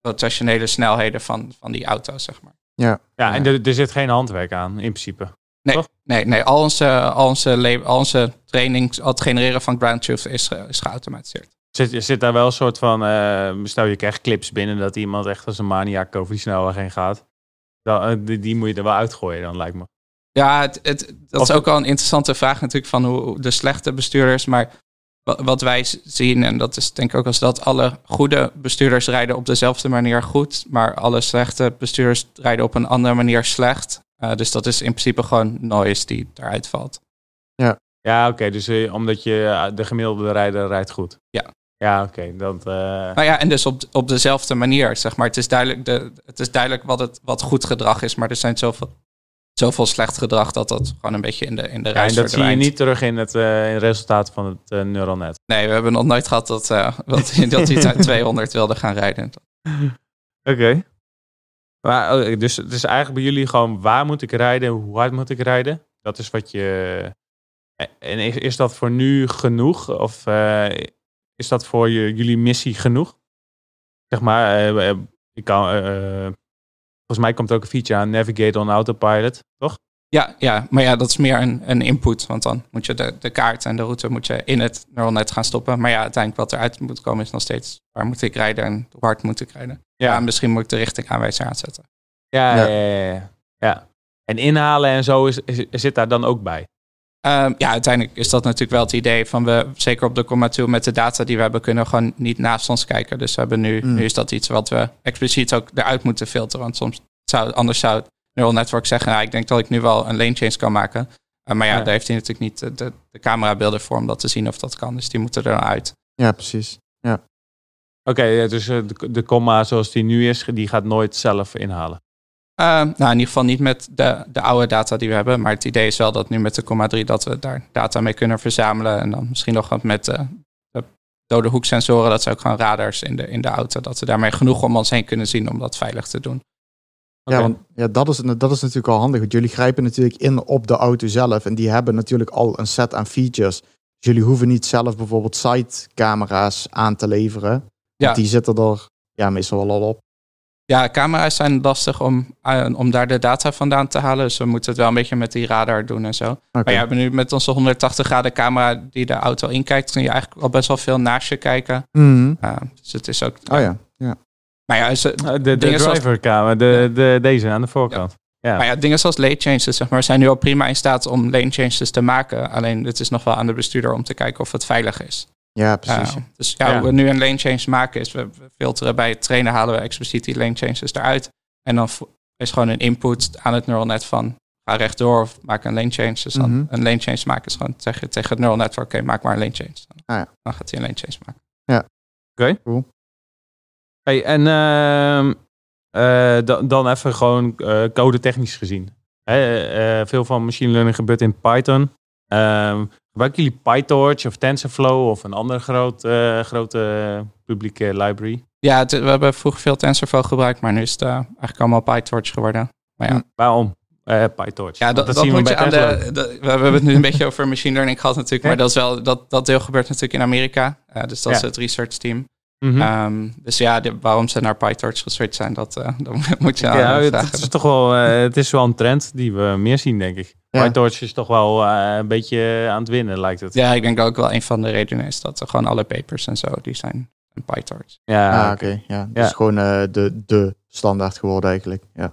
rotationele snelheden van, van die auto, zeg maar. Ja, Ja. en er, er zit geen handwerk aan in principe. Nee, nee al, onze, al, onze al onze training, al het genereren van ground truth is, is geautomatiseerd. Zit, zit daar wel een soort van, eh, stel je krijgt clips binnen dat iemand echt als een maniak over die snelweg heen gaat. Dan, eh, die, die moet je er wel uitgooien dan, lijkt me. Ja, het, het, dat Of- is ook wel een interessante vraag natuurlijk van hoe de slechte bestuurders. Maar wa- wat wij zien, en dat is denk ik ook als dat alle goede bestuurders rijden op dezelfde manier goed. Maar alle slechte bestuurders rijden op een andere manier slecht. Eh, dus dat is in principe gewoon noise die eruit valt. Ja, oké, dus omdat je de gemiddelde rijder rijdt goed. Ja. Ja, oké, dat... eh, Nou ja, en dus op, op dezelfde manier, zeg maar. Het is duidelijk, de, het is duidelijk wat, het, wat goed gedrag is, maar er zijn zoveel, zoveel slecht gedrag dat dat gewoon een beetje in de, in de ja, en dat zie je niet terug in het eh, in resultaat van het eh, neural net. Nee, we hebben nog nooit gehad dat, dat, dat hij 200 wilde gaan rijden. Oké. Maar, oh, dus het is eigenlijk bij jullie gewoon waar moet ik rijden, hoe hard moet ik rijden? Dat is wat je... En is, is dat voor nu genoeg? Of is dat voor je, jullie missie genoeg? Zeg maar, eh, eh, ik kan, eh, volgens mij komt er ook een feature aan Navigate on Autopilot, toch? Ja, ja, maar ja, dat is meer een, een input. Want dan moet je de, de kaart en de route moet je in het neural net gaan stoppen. Maar ja, uiteindelijk wat eruit moet komen is nog steeds waar moet ik rijden en hoe hard moet ik rijden. Ja, misschien moet ik de richting aanwijzer aanzetten. Ja, Ja. ja. Ja, ja, ja. En inhalen en zo is, is- zit daar dan ook bij. Ehm, ja, uiteindelijk is dat natuurlijk wel het idee van we, zeker op de Comma 2 met de data die we hebben, kunnen we gewoon niet naast ons kijken. Dus we hebben nu, Mm. nu is dat iets wat we expliciet ook eruit moeten filteren. Want soms zou, anders zou het neural network zeggen, nou, ik denk dat ik nu wel een lane change kan maken. Uh, maar ja, Ja. daar heeft hij natuurlijk niet de, de, de camerabeelden voor om dat te zien of dat kan. Dus die moeten er dan uit. Ja, precies. Oké, ja, dus eh, de, de comma zoals die nu is, die gaat nooit zelf inhalen. Ehm, nou, in ieder geval niet met de, de oude data die we hebben. Maar het idee is wel dat nu met de Comma 3 dat we daar data mee kunnen verzamelen. En dan misschien nog wat met de, de dode hoeksensoren. Dat zijn ook gewoon radars in de, in de auto. Dat we daarmee genoeg om ons heen kunnen zien om dat veilig te doen. Ja, want ja, dat, is, dat is natuurlijk al handig. Want jullie grijpen natuurlijk in op de auto zelf. En die hebben natuurlijk al een set aan features. Dus jullie hoeven niet zelf bijvoorbeeld site-camera's aan te leveren. Ja. Want die zitten er ja, meestal wel al op. Ja, camera's zijn lastig om, eh, om daar de data vandaan te halen. Dus we moeten het wel een beetje met die radar doen en zo. Oké. Maar ja, we hebben nu met onze 180 graden camera die de auto inkijkt, kun je eigenlijk al best wel veel naast je kijken. Mhm. Uh, dus het is ook. Oh ja. ja. Maar ja, is, Eh, De, de driverkamer, de, de, deze aan de voorkant. Ja. Maar ja, dingen zoals lane changes zeg maar, zijn nu al prima in staat om lane changes te maken. Alleen het is nog wel aan de bestuurder om te kijken of het veilig is. Ja, precies. Ja, dus ja, Ja. hoe we nu een lane change maken is, we filteren bij het trainen, halen we expliciet die lane changes eruit. En dan is gewoon een input aan het neural net van ga rechtdoor of maak een lane change. Dus dan Mhm. een lane change maken is gewoon tegen, tegen het neural network, oké, maak maar een lane change. Dan, Ah, ja. dan gaat hij een lane change maken. Hey, en ehm, eh, dan, dan even gewoon eh, code technisch gezien. Hè, eh, veel van machine learning gebeurt in Python. Ehm, gebruiken jullie PyTorch of TensorFlow of een andere groot, eh, grote publieke library? Ja, we hebben vroeger veel TensorFlow gebruikt, maar nu is het eh, eigenlijk allemaal PyTorch geworden. Maar ja, Hm. Waarom? Eh, PyTorch. Ja, dat, dat, zien we bij aan de, de- We hebben het nu een beetje over machine learning gehad natuurlijk. Maar dat, is wel, dat, dat deel gebeurt natuurlijk in Amerika. Dus dat Ja. is het research team. Mhm. Ehm, dus ja, de- waarom ze naar PyTorch geswitcht zijn, dat, eh, dat moet je aan ja, het, vragen. het is toch wel, eh, het is wel een trend die we meer zien, denk ik. Ja. PyTorch is toch wel eh, een beetje aan het winnen, lijkt het. Ja, ik denk ook wel een van de redenen is dat er gewoon alle papers en zo, die zijn in PyTorch. Ja, Ah, oké. Ja. Ja. Dus gewoon eh, de, de standaard geworden eigenlijk. Ja.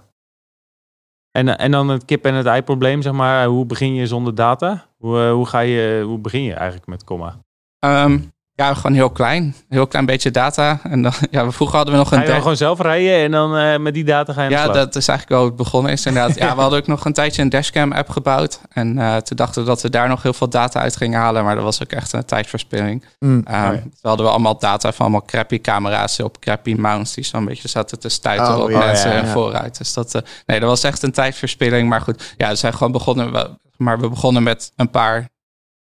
En, en dan het kip en het ei probleem, zeg maar. Hoe begin je zonder data? Hoe, hoe, ga je, hoe begin je eigenlijk met comma? Ehm, ja, gewoon heel klein. Heel klein beetje data. En dan, ja, vroeger hadden we nog Ga een... je dan der- gewoon zelf rijden en dan eh, met die data ga je Ja, dat is eigenlijk wel hoe het begonnen is inderdaad. Ja, we hadden ook nog een tijdje een dashcam app gebouwd. En eh, toen dachten we dat we daar nog heel veel data uit gingen halen. Maar dat was ook echt een tijdverspilling. Hm. Uh, Toen hadden we allemaal data van allemaal crappy camera's op crappy mounts. Die zo'n beetje zaten te stuiten Oh, op ja, mensen ja, en ja. vooruit. Dus dat, eh, nee, dat was echt een tijdverspilling. Maar goed, ja, we zijn gewoon begonnen. we- Maar we begonnen met een paar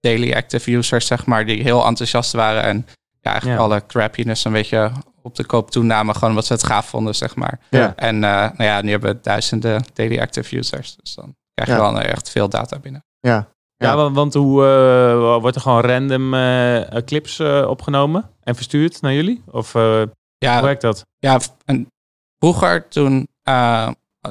daily active users, zeg maar, die heel enthousiast waren. En ja, eigenlijk Ja. alle crappiness een beetje op de koop toenamen. Gewoon omdat ze het gaaf vonden, zeg maar. Ja. En eh, nou ja, nu hebben we duizenden daily active users. Dus dan krijg je Ja. wel echt veel data binnen. Ja. Ja, want, want hoe eh, wordt er gewoon random eh, clips eh, opgenomen en verstuurd naar jullie? Of eh, Ja, hoe werkt dat? Ja, en vroeger toen...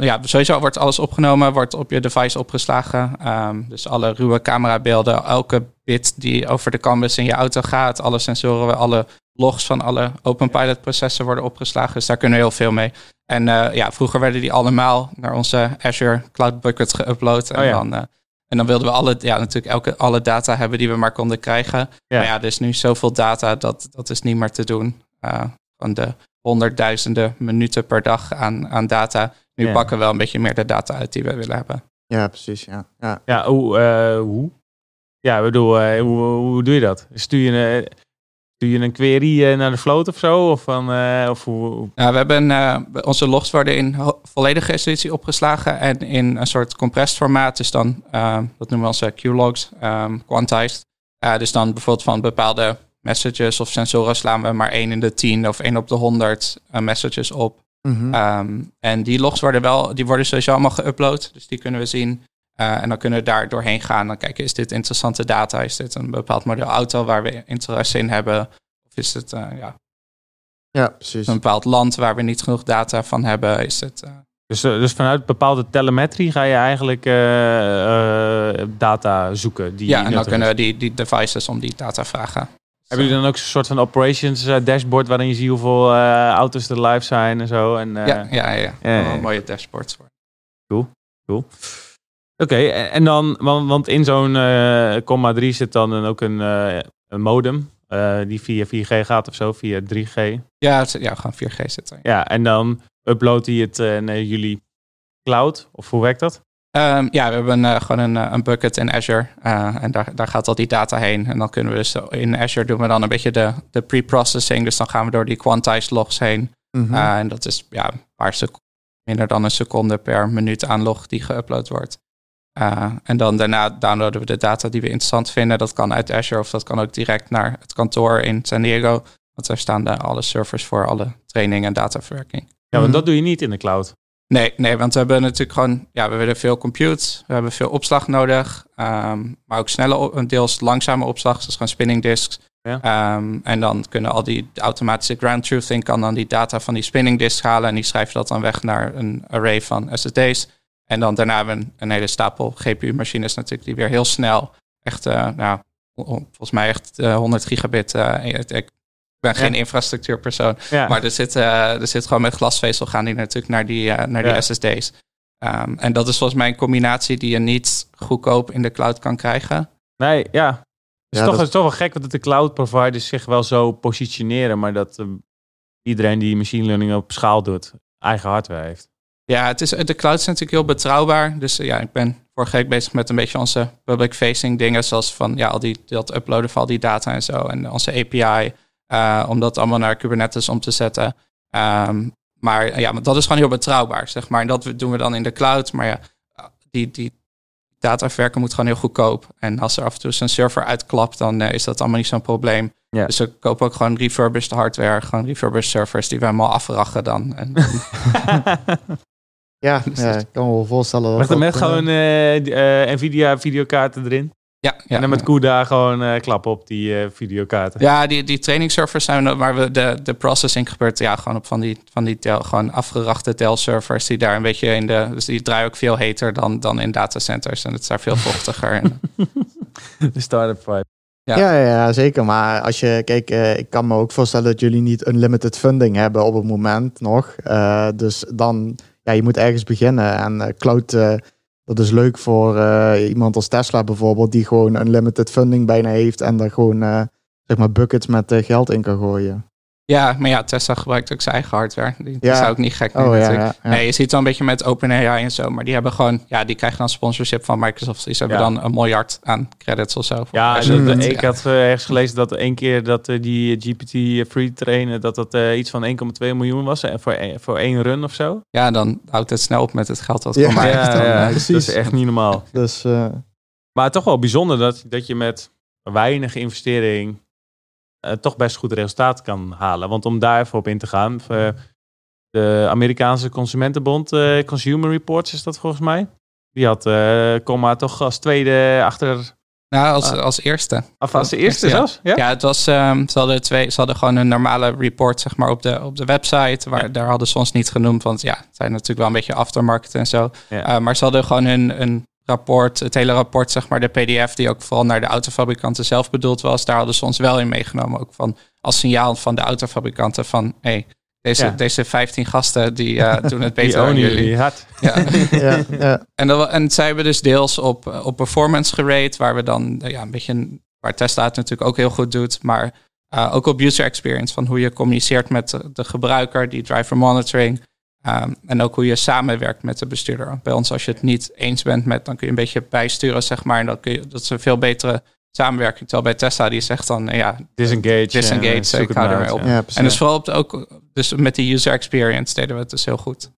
ja, sowieso wordt alles opgenomen, wordt op je device opgeslagen. Ehm, dus alle ruwe camerabeelden, elke bit die over de canvas in je auto gaat, alle sensoren, alle logs van alle OpenPilot processen worden opgeslagen. Dus daar kunnen we heel veel mee. En eh, ja, vroeger werden die allemaal naar onze Azure Cloud Bucket geüpload. En, Oh ja. dan, eh, en dan wilden we alle, ja, natuurlijk elke, alle data hebben die we maar konden krijgen. Ja. Maar ja, er is nu zoveel data, dat, dat is niet meer te doen. Eh, van de honderdduizenden minuten per dag aan, aan data. Nu Ja. pakken we wel een beetje meer de data uit die we willen hebben. ja, precies. Ja. Ja. Ja, hoe? eh, hoe? Ja, ik bedoel, eh, hoe, hoe doe je dat? Stuur je, een- stuur je een query eh, naar de float of zo? Of, van, eh, of hoe, hoe- Nou, we hebben eh, onze logs worden in volledige resolutie opgeslagen en in een soort compressed formaat. Dus dan, dat noemen we onze Q-logs, ehm, quantized. Eh, dus dan bijvoorbeeld van bepaalde messages of sensoren slaan we maar 1 in de 10 of 1 op de 100 eh, messages op. Mhm. Ehm, en die logs worden wel, die worden sowieso allemaal geüpload. Dus die kunnen we zien. Eh, en dan kunnen we daar doorheen gaan. Dan kijken, is dit interessante data? Is dit een bepaald model auto waar we interesse in hebben? Of is het eh, ja, ja, precies. een bepaald land waar we niet genoeg data van hebben? Is het, eh, Dus, dus vanuit bepaalde telemetrie ga je eigenlijk data zoeken. Die ja, en dan kunnen is. die, die devices om die data vragen. Hebben jullie dan ook een soort van operations eh, dashboard waarin je ziet hoeveel eh, auto's er live zijn en zo? En, eh, ja, ja, ja. Wel mooie dashboards. voor. Oké, en en dan, want, want in zo'n comma 3 zit dan een- ook een, een modem die via 4G gaat of zo, via 3G. Ja, het, ja, gewoon 4G zitten. Ja, en dan uploadt hij het naar jullie cloud, of hoe werkt dat? Ehm, ja, we hebben eh, gewoon een, eh, een bucket in Azure. eh, en daar, daar gaat al die data heen. En dan kunnen we dus in Azure doen we dan een beetje de, de pre-processing. Dus dan gaan we door die quantized logs heen. Mhm. Eh, en dat is ja, een paar seconden, minder dan een seconde per minuut aan log die geüpload wordt. Eh, en dan daarna downloaden we de data die we interessant vinden. Dat kan uit Azure of dat kan ook direct naar het kantoor in San Diego. Want daar staan de, alle servers voor alle training en dataverwerking. Ja, want Mhm. dat doe je niet in de cloud. Nee, nee, want we hebben natuurlijk gewoon, ja, we willen veel compute, we hebben veel opslag nodig, ehm, maar ook snelle, deels langzame opslag, zoals gewoon spinning disks. Ja. Ehm, en dan kunnen al die automatische ground truthing kan dan die data van die spinning disks halen en die schrijft dat dan weg naar een array van SSD's. En dan daarna hebben we een, een hele stapel GPU-machines natuurlijk die weer heel snel, echt, eh, nou, volgens mij echt eh, 100 gigabit. eh, ik, ik ben geen Ja. infrastructuurpersoon, Ja. maar er zit, eh, er zit gewoon met glasvezel gaan die natuurlijk naar die, eh, naar die Ja. SSD's. Ehm, en dat is volgens mij een combinatie die je niet goedkoop in de cloud kan krijgen. Nee, ja. Het is, Ja, toch, dat- het is toch wel gek dat de cloud providers zich wel zo positioneren, maar dat eh, iedereen die machine learning op schaal doet, eigen hardware heeft. Ja, het is, de cloud is natuurlijk heel betrouwbaar. Dus eh, ja, ik ben vorige week bezig met een beetje onze public facing dingen. Zoals van ja, al die, dat uploaden van al die data en zo. En onze API. Eh, om dat allemaal naar Kubernetes om te zetten. Ehm, maar eh, ja, maar dat is gewoon heel betrouwbaar, zeg maar. En dat doen we dan in de cloud. Maar ja, die, die verwerken moet gewoon heel goedkoop. En als er af en toe een server uitklapt, dan eh, is dat allemaal niet zo'n probleem. Ja. Dus we kopen ook gewoon refurbished hardware, gewoon refurbished servers die we helemaal afrachen dan. En, ja, dus ja, dat- ik kan me wel voorstellen. dat Met, dat, met eh, gewoon eh, die, eh, Nvidia videokaarten erin. Ja, ja, en dan met CUDA gewoon eh, klappen op die eh, videokaarten. Ja, die, die training servers zijn er, waar we de, de processing gebeurt. Ja, gewoon op van die, van die tel, gewoon afgerachte Dell servers die daar een beetje in de. Dus die draaien ook veel heter dan, dan in datacenters. En het is daar veel vochtiger. en, De startup vibe. Ja. Ja. Ja, ja, zeker. Maar als je, kijk, eh, ik kan me ook voorstellen dat jullie niet unlimited funding hebben op het moment nog. Eh, dus dan, ja, je moet ergens beginnen. En eh, cloud, eh, dat is leuk voor eh, iemand als Tesla bijvoorbeeld, die gewoon unlimited funding bijna heeft en daar gewoon, eh, zeg maar, buckets met eh, geld in kan gooien. Ja, maar ja, Tesla gebruikt ook zijn eigen hardware. Die, Ja. zou ook niet gek Oh ja, ja, ja. Nee, je ziet het wel een beetje met OpenAI en zo. Maar die hebben gewoon, ja, die krijgen dan sponsorship van Microsoft. Die hebben Ja. dan een miljard aan credits of zo. Ja, dat- Mm. ik had eh, ergens gelezen dat één keer dat eh, die GPT free trainen, dat dat eh, iets van 1,2 miljoen was. En voor, één- voor één run of zo. ja, dan houdt het snel op met het geld dat Ja. komt. echt dan, dat precies. is echt niet normaal. Dus eh, Maar toch wel bijzonder dat, dat je met weinig investering eh, toch best goed resultaat kan halen. Want om daar even op in te gaan, eh, de Amerikaanse Consumentenbond, eh, Consumer Reports is dat volgens mij. Die had eh Comma toch als tweede achter, Nou, als, Ah. als eerste. of als de eerste Ja. zelfs. Ja? Ja, het was, ehm, ze, hadden twee, ze hadden gewoon een normale report zeg maar, op, de, op de website. Waar, Ja. Daar hadden ze ons niet genoemd, want ja, het zijn natuurlijk wel een beetje aftermarket en zo. Eh, maar ze hadden gewoon een, een rapport, het hele rapport, zeg maar, de PDF, die ook vooral naar de autofabrikanten zelf bedoeld was. Daar hadden ze ons wel in meegenomen, ook van, als signaal van de autofabrikanten van, hey, deze, Ja. deze 15 gasten die eh, doen het beter dan jullie. jullie hard. Ja. ja, ja. En, dat, en zij hebben dus deels op, eh, op performance gerate, waar we dan eh, ja, een beetje, waar Tesla het natuurlijk ook heel goed doet, maar ook op user experience, van hoe je communiceert met de, de gebruiker, die driver monitoring, ehm, en ook hoe je samenwerkt met de bestuurder. Bij ons, als je het niet eens bent met, dan kun je een beetje bijsturen, zeg maar, en dat, kun je, dat is een veel betere samenwerking. Terwijl bij Tesla, die zegt dan, eh, ja, Disengage. Disengage, eh, zoek ik hou ermee op. ja. ja, en dus vooral op de, ook, dus met de user experience deden we het dus heel goed.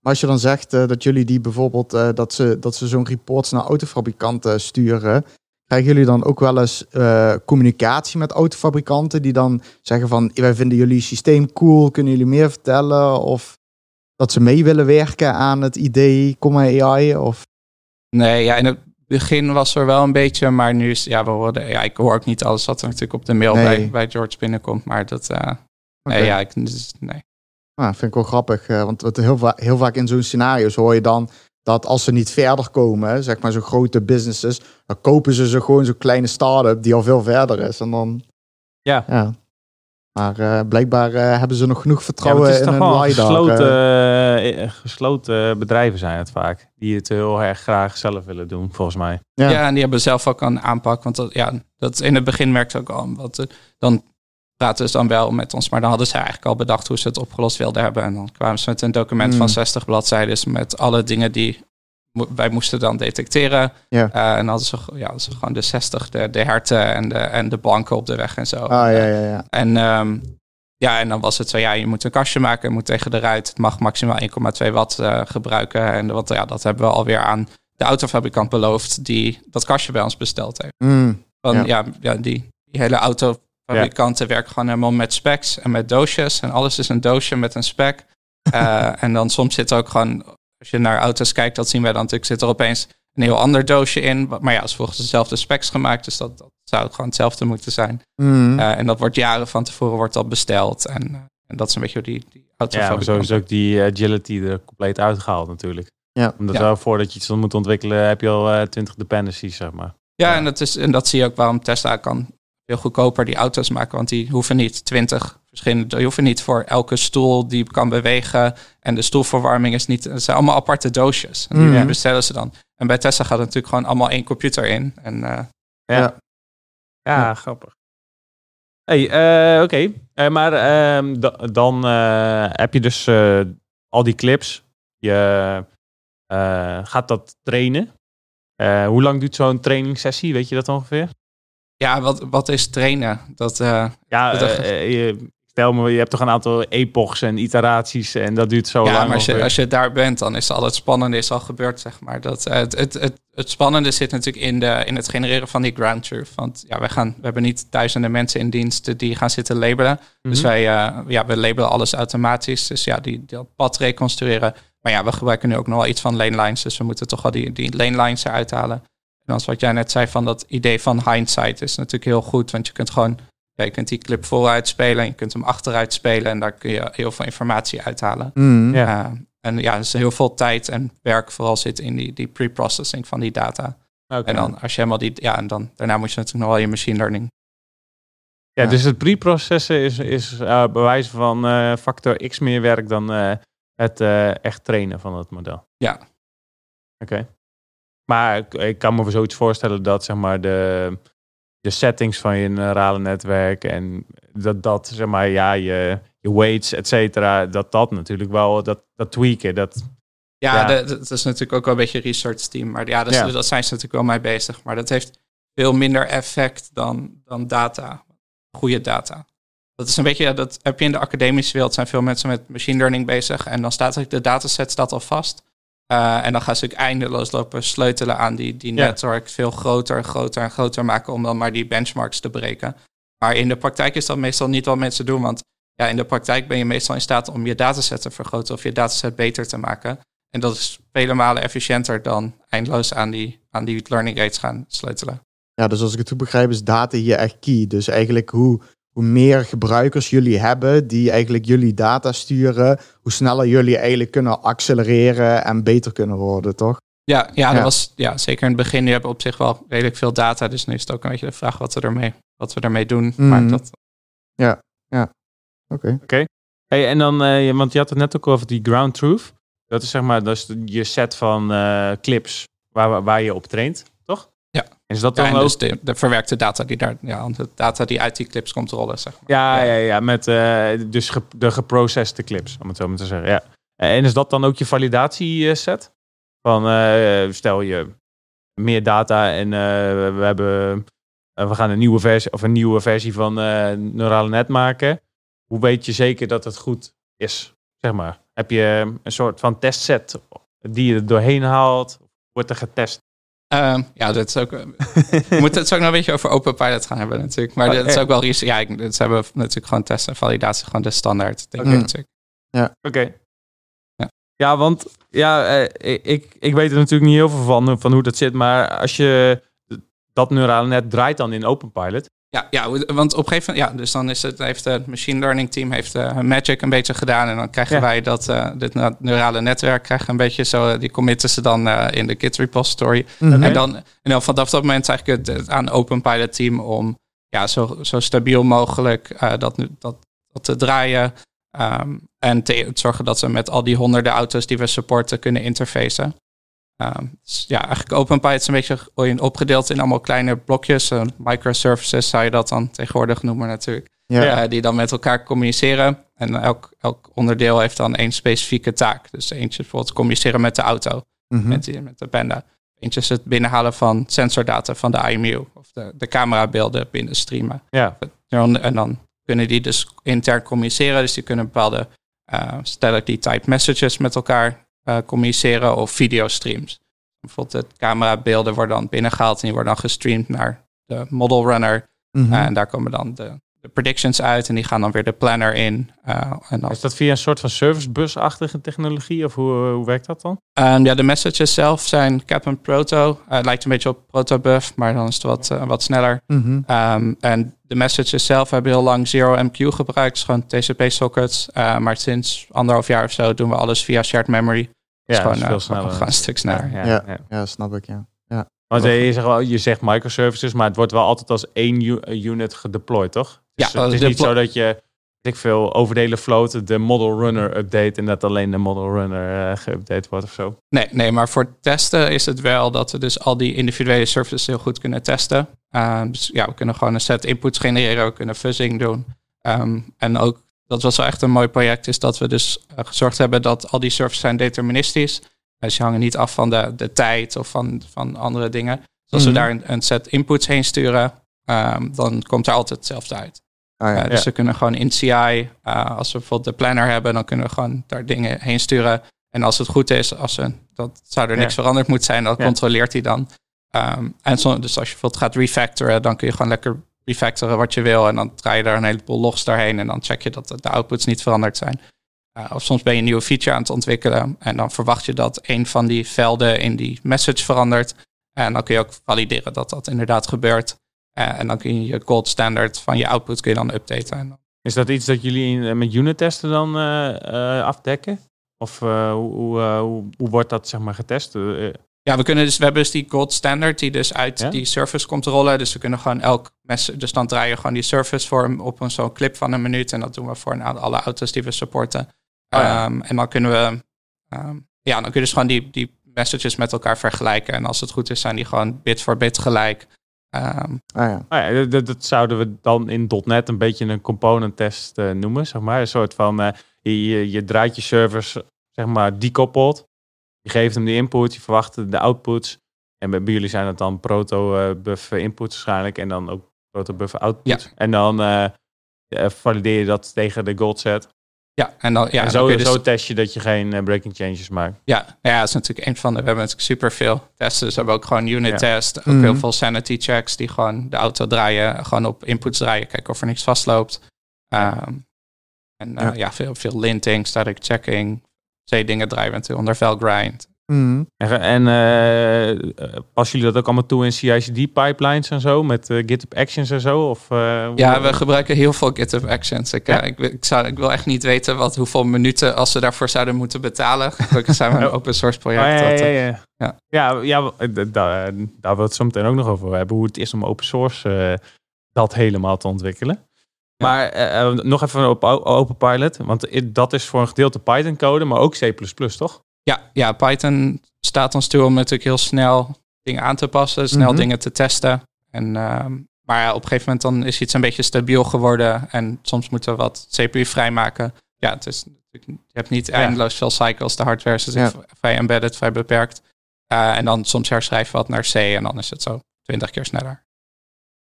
Maar als je dan zegt eh, dat jullie die bijvoorbeeld, eh, dat ze, dat ze zo'n reports naar autofabrikanten sturen, krijgen jullie dan ook wel eens eh, communicatie met autofabrikanten die dan zeggen van, wij vinden jullie systeem cool, kunnen jullie meer vertellen? Of dat ze mee willen werken aan het idee, comma AI? Of, Nee, ja, in het begin was er wel een beetje, maar nu is, ja, we hoorden, ja, ik hoor ook niet alles wat er natuurlijk op de mail Nee. bij, bij George binnenkomt, maar dat, eh, Oké. nee, ja, ik, dus, nee. Nou, vind ik wel grappig. eh, want wat heel, va- heel vaak in zo'n scenario's hoor je dan dat als ze niet verder komen, zeg maar zo'n grote businesses, dan kopen ze zo gewoon zo'n kleine start-up die al veel verder is. En dan, Ja. ja. Maar eh, blijkbaar eh, hebben ze nog genoeg vertrouwen het is in toch hun wel LiDAR. gesloten, eh. gesloten bedrijven zijn het vaak. Die het heel erg graag zelf willen doen, volgens mij. Ja. Ja. en die hebben zelf ook een aanpak. Want dat, ja, dat in het begin merkte ook al. Want dan praten ze dan wel met ons. Maar dan hadden ze eigenlijk al bedacht hoe ze het opgelost wilden hebben. En dan kwamen ze met een document Mm. van 60 bladzijden. Met alle dingen die wij moesten dan detecteren. Ja. Eh, en dan hadden ze, ja, hadden ze gewoon de 60, de, de herten en de, en de banken op de weg en zo. Ah, ja, ja, ja. En ehm, ja, en dan was het zo, ja, je moet een kastje maken, het moet tegen de ruit. Het mag maximaal 1,2 watt eh, gebruiken. En wat, ja, dat hebben we alweer aan de autofabrikant beloofd die dat kastje bij ons besteld heeft. Mm, Van, Ja. ja. Ja, die, die hele autofabrikanten werken gewoon helemaal met specs en met doosjes. En alles is een doosje met een spec. Eh, en dan soms zit er ook gewoon, als je naar auto's kijkt, dat zien wij dan natuurlijk, zit er opeens een heel ander doosje in. Maar ja, het is volgens dezelfde specs gemaakt, dus dat, dat zou gewoon hetzelfde moeten zijn. mm. Eh, en dat wordt jaren van tevoren wordt dat besteld. En, eh, en dat is een beetje hoe die, die Ja, maar autofabrikant. zo is ook die agility er compleet uitgehaald natuurlijk. Ja. Omdat Ja. wel voordat je iets moet ontwikkelen, heb je al eh 20 dependencies, zeg maar. Ja, Ja. En, dat is, en dat zie je ook waarom Tesla kan veel goedkoper die auto's maken. Want die hoeven niet 20 verschillende. Die hoeven niet voor elke stoel die kan bewegen. En de stoelverwarming is niet. Het zijn allemaal aparte doosjes. En die Mhm. bestellen ze dan. En bij Tesla gaat het natuurlijk gewoon allemaal één computer in. En eh, Ja, Ja. ja. grappig. Hey, eh, oké. Eh, maar ehm, da- dan eh, heb je dus eh, al die clips. Je eh, gaat dat trainen. Eh, hoe lang duurt zo'n trainingssessie? Weet je dat ongeveer? ja, wat, wat is trainen? Dat, eh, Ja, Dat eh, je, stel me, je hebt toch een aantal epochs en iteraties en dat duurt zo ja, lang. maar als je, als je daar bent, dan is al het spannende is al gebeurd, zeg maar. Dat, eh, het, het, het, het spannende zit natuurlijk in, de, in het genereren van die ground truth. Want ja, wij gaan, we hebben niet duizenden mensen in dienst die gaan zitten labelen. Dus Mhm. wij eh, ja, we labelen alles automatisch. Dus ja, die, dat pad reconstrueren. Maar ja, we gebruiken nu ook nog wel iets van lane lines. Dus we moeten toch wel die, die lane lines eruit halen. En als wat jij net zei van dat idee van hindsight is natuurlijk heel goed. Want je kunt gewoon, ja, je kunt die clip vooruit spelen. Je kunt hem achteruit spelen. En daar kun je heel veel informatie uithalen. Mm. Uh, en ja, dus heel veel tijd en werk vooral zit in die, die pre-processing van die data. Oké. En dan als je helemaal die, ja, en dan daarna moet je natuurlijk nog wel je machine learning. Ja, Ja. dus het pre-processen is, is eh bewijs van eh, factor X meer werk dan eh, het eh, echt trainen van het model. Ja. Oké. Maar ik, ik kan me zoiets voorstellen dat zeg maar de, de settings van je neurale netwerk en dat dat zeg maar ja je, je weights et cetera dat dat natuurlijk wel dat, dat tweaken dat Ja, dat is natuurlijk ook wel een beetje een research team. Maar ja, dat, dat zijn ze natuurlijk wel mee bezig. Maar dat heeft veel minder effect dan, dan data. Goede data. Dat is een beetje, ja, dat heb je in de academische wereld, zijn veel mensen met machine learning bezig. En dan staat eigenlijk de dataset staat al vast. Eh, en dan gaan ze natuurlijk eindeloos lopen sleutelen aan die, die Ja. netwerk. Veel groter en groter en groter maken om dan maar die benchmarks te breken. Maar in de praktijk is dat meestal niet wat mensen doen. Want ja, in de praktijk ben je meestal in staat om je dataset te vergroten of je dataset beter te maken. En dat is vele malen efficiënter dan eindeloos aan die, aan die learning rates gaan sleutelen. Ja, dus als ik het goed begrijp is data hier echt key. Dus eigenlijk hoe, hoe meer gebruikers jullie hebben die eigenlijk jullie data sturen, hoe sneller jullie eigenlijk kunnen accelereren en beter kunnen worden, toch? Ja, ja, dat Ja. was ja, zeker in het begin. Je hebt op zich wel redelijk veel data. Dus nu is het ook een beetje de vraag wat we ermee, wat we ermee doen. Mhm. Maar dat, Oké. Hey, en dan, eh, want je had het net ook over die ground truth. Dat is zeg maar dat is je set van eh, clips waar, waar je op traint? Ja. Is dat dan en ook? dus de, de verwerkte data die daar, ja, de data die uit die clips komt rollen, zeg maar. ja, ja, ja, met eh, dus ge- de geprocessede clips, om het zo maar te zeggen. Ja. En is dat dan ook je validatieset? Van eh, stel je meer data en eh, we hebben we gaan een nieuwe versie of een nieuwe versie van neurale net maken. Hoe weet je zeker dat het goed is? Zeg maar. Heb je een soort van testset die je er doorheen haalt? Wordt er getest? Ehm, ja, dat is ook. eh, we moeten het ook nog een beetje over open pilot gaan hebben, natuurlijk. Maar Oh, dat is eh. ook wel research. Ja, ik, dat hebben we natuurlijk gewoon testen en validatie, gewoon de standaard. Denk natuurlijk. Oké. Ja. Ja, want ja, eh, ik, ik weet er natuurlijk niet heel veel van, van hoe dat zit. Maar als je dat neurale net draait dan in OpenPilot. Ja, ja, want op een gegeven moment, ja, dus dan is het, heeft het machine learning team heeft uh, Magic een beetje gedaan. En dan krijgen wij dat, uh, dit neurale netwerk krijgen een beetje zo, die committen ze dan uh, in de Git repository. Mm -hmm. En dan, en dan vanaf dat moment eigenlijk het, het aan Open Pilot team om ja, zo, zo stabiel mogelijk dat, dat, dat te draaien. Um, en te zorgen dat ze met al die honderden auto's die we supporten kunnen interfacen. Dus ja, eigenlijk OpenPy is een beetje opgedeeld in allemaal kleine blokjes. Uh, microservices zou je dat dan tegenwoordig noemen natuurlijk. Ja. Uh, die dan met elkaar communiceren. En elk, elk onderdeel heeft dan één specifieke taak. Dus eentje bijvoorbeeld communiceren met de auto, mm -hmm. met, die, met de Panda. Eentje is het binnenhalen van sensordata van de IMU. Of de, de camerabeelden binnenstreamen. Ja. En dan kunnen die dus intern communiceren. Dus die kunnen bepaalde uh, stelligly type messages met elkaar communiceren of videostreams. Bijvoorbeeld de camerabeelden worden dan binnengehaald en die worden dan gestreamd naar de model runner. Mm -hmm. uh, en daar komen dan de, de, predictions uit en die gaan dan weer de planner in. Uh, en dan... Is dat via een soort van servicebus-achtige technologie of hoe, hoe werkt dat dan? Um, ja, de messages zelf zijn Cap en Proto. het lijkt een beetje op Protobuf, maar dan is het wat, wat sneller. Mm -hmm. um, en de messages zelf hebben heel lang Zero MQ gebruikt, dus gewoon TCP-sockets. Uh, maar sinds anderhalf jaar of zo doen we alles via shared memory. Ja, gewoon, veel uh, sneller. Gewoon een stuk sneller. Ja, ja, ja. ja snap ik, ja. ja. Want je zegt, wel, je zegt microservices, maar het wordt wel altijd als één unit gedeployed, toch? Dus ja, het is niet zo dat je ik veel over de hele float de model runner update en dat alleen de model runner uh, geüpdate wordt of zo. Nee, nee, maar voor testen is het wel dat we dus al die individuele services heel goed kunnen testen. Uh, dus ja, we kunnen gewoon een set inputs genereren, we kunnen fuzzing doen. Um, en ook, dat was wel echt een mooi project, is dat we dus uh, gezorgd hebben dat al die services zijn deterministisch. Dus die hangen niet af van de, de tijd of van, van andere dingen. Dus als mm -hmm. we daar een, een, set inputs heen sturen, um, dan komt er altijd hetzelfde uit. Ah, ja. uh, dus ja. we kunnen gewoon in CI, uh, als we bijvoorbeeld de planner hebben, dan kunnen we gewoon daar dingen heen sturen. En als het goed is, als we, dat zou er niks ja. veranderd moeten zijn, dan controleert hij dan. Um, en zo, dus als je bijvoorbeeld gaat refactoren, dan kun je gewoon lekker refactoren wat je wil. En dan draai je daar een heleboel logs doorheen. En dan check je dat de outputs niet veranderd zijn. Uh, of soms ben je een nieuwe feature aan het ontwikkelen. En dan verwacht je dat een van die velden in die message verandert. En dan kun je ook valideren dat dat inderdaad gebeurt. Uh, en dan kun je je gold standard van je output kun je dan updaten. Is dat iets dat jullie in, met unit testen dan uh, afdekken? Of hoe, hoe, hoe, wordt dat zeg maar getest? Ja, we kunnen dus we hebben dus die gold standard die dus uit ja? die service komt rollen. Dus we kunnen gewoon elk mes, dus dan draaien we gewoon die service voor op een zo'n clip van een minuut. En dat doen we voor een, alle auto's die we supporten. Oh, ja. um, en dan kunnen we, um, ja, dan kun je dus gewoon die, die messages met elkaar vergelijken. En als het goed is, zijn die gewoon bit voor bit gelijk. Um, ah, ja. Ah, ja, dat, dat, zouden we dan in .NET een beetje een component test uh, noemen, zeg maar. Een soort van, uh, je, je draait je servers, zeg maar, dekoppeld. Je geeft hem de input, je verwacht de outputs. En bij jullie zijn het dan proto-buff inputs waarschijnlijk. En dan ook proto-buff outputs. Ja. En dan uh, valideer je dat tegen de gold set. Ja, en dan, ja, en zo, dan dus, zo test je dat je geen uh, breaking changes maakt. Ja, ja, dat is natuurlijk een van de. We hebben natuurlijk superveel testen. Dus we hebben ook gewoon unit ja. test. Ook mm. heel veel sanity checks die gewoon de auto draaien. Gewoon op inputs draaien. Kijken of er niks vastloopt. Um, en uh, ja. ja, veel, veel linting, static checking. Twee dingen draaien we natuurlijk onder Valgrind. Mm. En, en uh, passen jullie dat ook allemaal toe in CI/CD pipelines en zo met uh, GitHub Actions en zo? Of, uh, ja, we gebruiken heel veel GitHub Actions. Ik, ja? ik, ik, zou, ik wil echt niet weten wat, hoeveel minuten als ze daarvoor zouden moeten betalen. Gelukkig zijn we een open source project. Oh, ja, ja, ja, ja. ja. ja, ja daar, daar wil het zo meteen ook nog over hebben. Hoe het is om open source dat helemaal te ontwikkelen. Maar nog even op Open Pilot, want dat is voor een gedeelte Python code, maar ook C++, toch? Ja, ja, Python staat ons toe om natuurlijk heel snel dingen aan te passen, snel mm -hmm. dingen te testen. En, uh, maar op een gegeven moment dan is iets een beetje stabiel geworden en soms moeten we wat CPU vrijmaken. Ja, het is, je hebt niet eindeloos veel cycles. De hardware is ja. vrij embedded, vrij beperkt. Uh, en dan soms herschrijven we wat naar C en dan is het zo twintig keer sneller.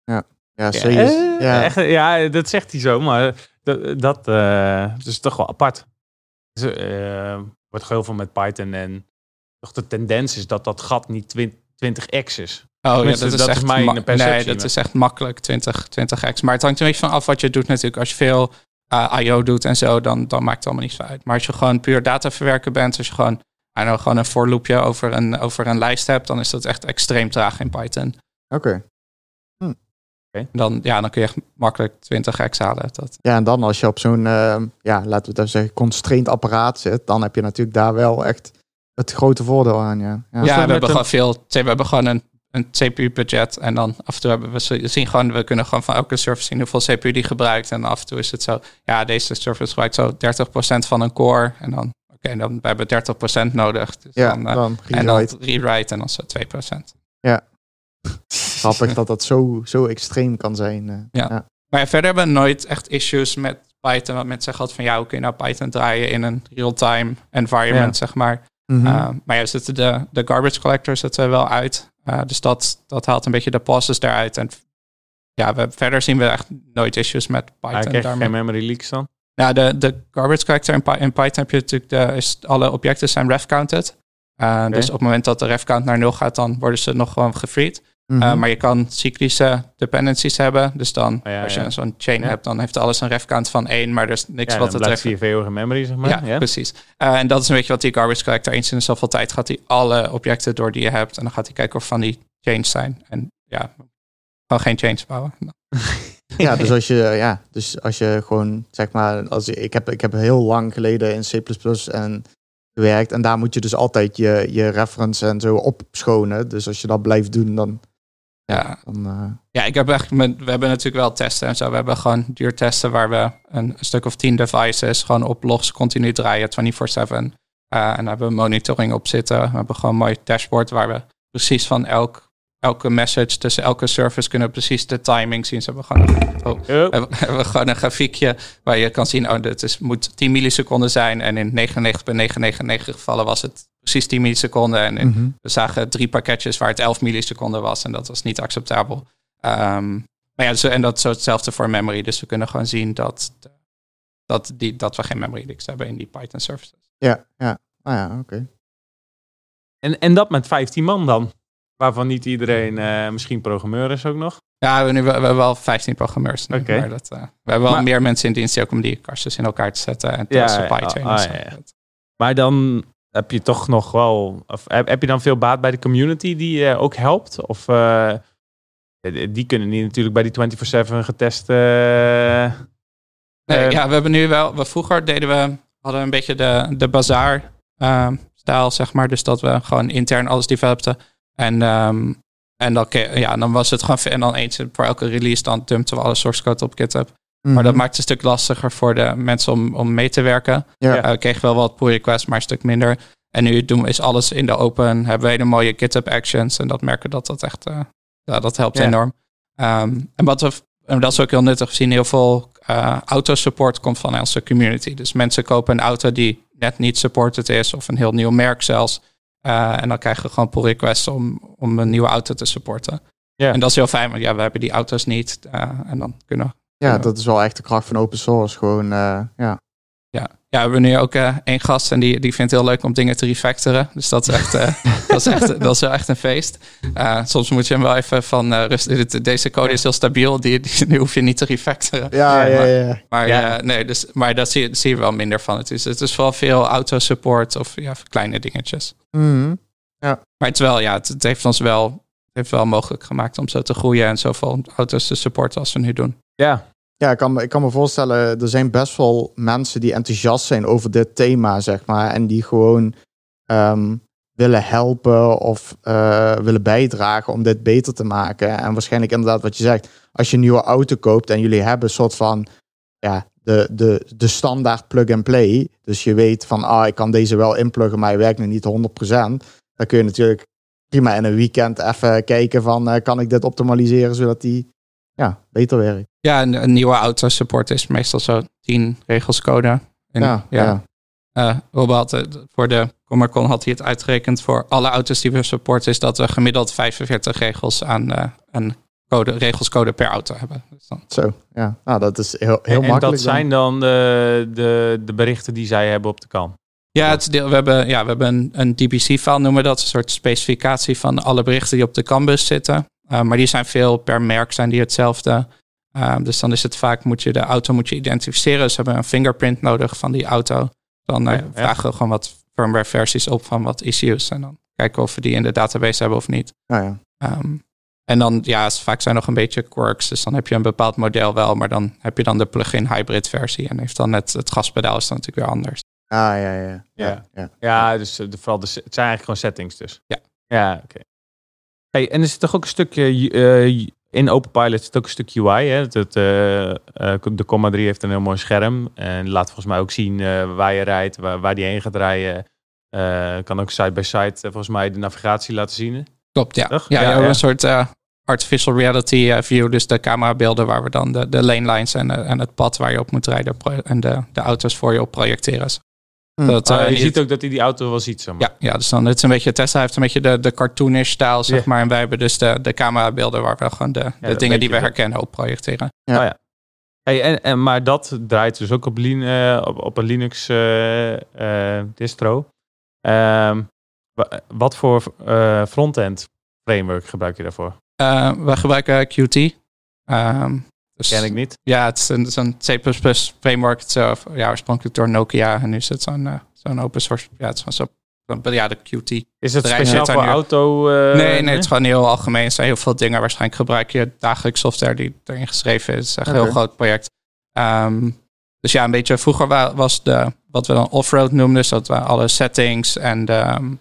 Ja, ja, is, ja. Ja. Echt, ja, dat zegt hij zo, maar dat, dat, uh, dat is toch wel apart. Dus, wordt heel veel met Python. En toch de tendens is dat dat gat niet 20x is. Oh ja, dat, is, dat echt is mijn perceptie. Nee, dat is echt makkelijk 20, 20x. Maar het hangt een beetje van af wat je doet natuurlijk. Als je veel uh, I.O. doet en zo, dan, dan maakt het allemaal niet zo uit. Maar als je gewoon puur data verwerken bent, als je gewoon, know, gewoon een for loopje over een, over een lijst hebt, dan is dat echt extreem traag in Python. Oké. Okay. Okay. Dan, ja, dan kun je echt makkelijk 20 x halen. Dat... Ja, en dan als je op zo'n, uh, ja, laten we het even zeggen, constrained apparaat zit, dan heb je natuurlijk daar wel echt het grote voordeel aan. Ja, ja, ja we hebben gewoon veel, we hebben gewoon een, een CPU-budget en dan af en toe hebben we zien gewoon, we kunnen gewoon van elke service zien hoeveel CPU die gebruikt. En af en toe is het zo, ja, deze service gebruikt zo 30% van een core en dan Oké, dan we hebben 30% nodig. Dus ja, dan, uh, dan en dan rewrite en dan zo 2%. Ja. Grappig dat dat zo, zo extreem kan zijn. Uh, ja. ja. Maar verder hebben we nooit echt issues met Python. Want mensen zeggen altijd van ja, hoe kun je nou Python draaien in een real-time environment, zeg maar. Mm -hmm. maar ja, zitten de, de garbage collectors zetten we wel uit. Uh, dus dat, dat haalt een beetje de pauses eruit. En ja, we, verder zien we echt nooit issues met Python. Hij krijgt geen memory leaks dan? Ja, de, de garbage collector in, in Python heb je natuurlijk, de, is, alle objecten zijn ref-counted. Uh, Dus op het moment dat de ref count naar nul gaat, dan worden ze nog gewoon gefreed. Mm -hmm. uh, maar je kan cyclische dependencies hebben. Dus dan, oh, ja, als je ja. zo'n chain ja. hebt, dan heeft alles een ref count van één, maar er is niks wat het ref... CFO in memory, zeg maar. Ja, precies. Uh, en dat is een beetje wat die garbage collector eens in zoveel tijd gaat hij alle objecten door die je hebt. En dan gaat hij kijken of van die change zijn. En ja, gewoon geen change bouwen. Ja, dus als je, ja, dus als je gewoon, zeg maar, als, ik, heb, ik heb heel lang geleden in C++ en gewerkt en daar moet je dus altijd je, je reference en zo opschonen. Dus als je dat blijft doen, dan... Ja, dan, uh... ja ik heb echt, met, we hebben natuurlijk wel testen en zo. We hebben gewoon duurtesten waar we een, stuk of tien devices gewoon op logs continu draaien, 24-7. Uh, en daar hebben we monitoring op zitten. We hebben gewoon een mooi dashboard waar we precies van elk elke message tussen elke service kunnen precies de timing zien. Ze hebben gewoon, oh, hebben, hebben gewoon een grafiekje waar je kan zien, oh, dit is, moet 10 milliseconden zijn. En in 99,999 gevallen was het precies 10 milliseconden. En in, mm-hmm. we zagen drie pakketjes waar het 11 milliseconden was. En dat was niet acceptabel. Um, maar ja, dus, en dat is zo hetzelfde voor memory. Dus we kunnen gewoon zien dat, dat, die, dat we geen memory leaks hebben in die Python services. Ja, ja. Ah ja, oké. En, en dat met 15 man dan? Waarvan niet iedereen uh, misschien programmeur is ook nog? Ja, we, hebben, nu, we hebben wel 15 programmeurs. Nu, okay. maar dat, uh, we hebben wel maar, meer mensen in dienst ook om die kastjes in elkaar te zetten en te ja, supply chain. Ah, ja. Maar dan heb je toch nog wel. Of heb, heb je dan veel baat bij de community die uh, ook helpt? Of die kunnen niet natuurlijk bij die 24-7 getest. nee, ja, we hebben nu wel. We vroeger deden we. hadden een beetje de, de bazaar stijl, zeg maar. Dus dat we gewoon intern alles developten. En, um, en dan, ja, dan was het gewoon. En dan eens voor elke release, dan dumpten we alle source code op GitHub. Maar dat mhm. maakt het een stuk lastiger voor de mensen om, om mee te werken. Ja. Uh, we kregen wel wat pull requests, maar een stuk minder. En nu doen, is alles in de open. Hebben we hele mooie GitHub actions. En dat merken dat dat echt. Uh, ja, dat helpt enorm. Um, en wat we. En dat is ook heel nuttig. We zien heel veel uh, autosupport komt van onze community. Dus mensen kopen een auto die net niet supported is, of een heel nieuw merk zelfs. Uh, en dan krijgen we gewoon pull requests om, om een nieuwe auto te supporten. Yeah. En dat is heel fijn, want ja, we hebben die auto's niet. Uh, en dan kunnen, Ja, dat is wel echt de kracht van open source. Gewoon, uh, ja. Ja. ja, we hebben nu ook één gast en die, die vindt het heel leuk om dingen te refactoren. Dus dat is echt, dat is echt, dat is wel echt een feest. soms moet je hem wel even van rust. Deze code is heel stabiel, die, die, hoef je niet te refactoren. Ja, ja, ja. Maar, ja. nee, dus, maar dat zie, je, zie je wel minder van. Het is, het is vooral veel auto-support of ja, kleine dingetjes. Mm, ja. Maar het, wel, ja, het, het, heeft ons wel, het heeft wel mogelijk gemaakt om zo te groeien en zoveel auto's te supporten als we nu doen. Ja, ja, ik kan, ik kan me voorstellen, er zijn best wel mensen die enthousiast zijn over dit thema, zeg maar. En die gewoon um, willen helpen of uh, willen bijdragen om dit beter te maken. En waarschijnlijk inderdaad wat je zegt, als je een nieuwe auto koopt en jullie hebben een soort van, ja, de, de, de standaard plug-and-play. Dus je weet van, ah, ik kan deze wel inpluggen, maar hij werkt nu niet 100%. Dan kun je natuurlijk prima in een weekend even kijken van, uh, kan ik dit optimaliseren zodat die ja, beter werkt. Ja, een, een nieuwe auto support is meestal zo 10 regels code. En, ja, ja. ja. Uh, had, voor de Comercon had hij het uitgerekend voor alle auto's die we supporten, is dat we gemiddeld 45 regels aan, uh, aan code, regels code per auto hebben. Dus dan... Zo, ja. Nou, dat is heel, heel en, makkelijk. En dat zijn dan de, de, de berichten die zij hebben op de kan? Ja, het deel, we hebben, ja, we hebben een, een DBC-file, noemen we dat. Een soort specificatie van alle berichten die op de canvas zitten. Uh, maar die zijn veel per merk, zijn die hetzelfde. Uh, dus dan is het vaak, moet je de auto moet je identificeren. Dus we hebben een fingerprint nodig van die auto. Dan uh, ja, vragen we gewoon wat firmware versies op van wat issues. En dan kijken of we die in de database hebben of niet. Ja, ja. Um, En dan, ja, vaak zijn nog een beetje quirks. Dus dan heb je een bepaald model wel, maar dan heb je dan de plug-in hybrid versie. En heeft dan het, het gaspedaal is dan natuurlijk weer anders. Ah, ja, ja. Ja, Ja. ja. Ja, dus eh, de, vooral de, het zijn eigenlijk gewoon settings dus. Ja. Ja, oké. Hey, en er zit toch ook een stukje, eh, in OpenPilot zit ook een stukje UI. Hè? Dat, eh, eh, de Comma 3 heeft een heel mooi scherm. En laat volgens mij ook zien waar je rijdt, waar, waar die heen gaat rijden. Kan ook side-by-side volgens mij de navigatie laten zien. Klopt, ja. Toch? Ja, een soort artificial reality view. Dus de camerabeelden waar we dan de, de lane lines en, en het pad waar je op moet rijden en de, de auto's voor je op projecteren. Hm. Dat, Ah, eh, je niet- ziet ook dat hij die auto wel ziet. Zeg maar. Ja, ja, dus dan het is een beetje Tesla heeft een beetje de, de cartoonish stijl, zeg Ja. maar. En wij hebben dus de, de camerabeelden waar we gewoon de, de dingen die we herkennen op projecteren. Hey, en, en, maar dat draait dus ook op, Lin- eh, op, op een Linux eh, distro. Ehm, wa- wat voor eh, frontend framework gebruik je daarvoor? Eh, we gebruiken Qt. Ehm, dus, Ken ik niet. Ja, het is een, zo'n C++ framework. Eh, ja, oorspronkelijk door Nokia. En nu is het zo'n eh, zo'n open source. Ja, het is gewoon zo. zo- Ja, de Qt. Is het speciaal voor auto? eh, nee, nee, het is gewoon heel algemeen. Er zijn heel veel dingen. Waarschijnlijk gebruik je dagelijks software die erin geschreven is. Het is echt een heel groot project. Ehm, dus ja, een beetje vroeger wa- was de, wat we dan off-road noemden. Dus dat waren alle settings en, ehm,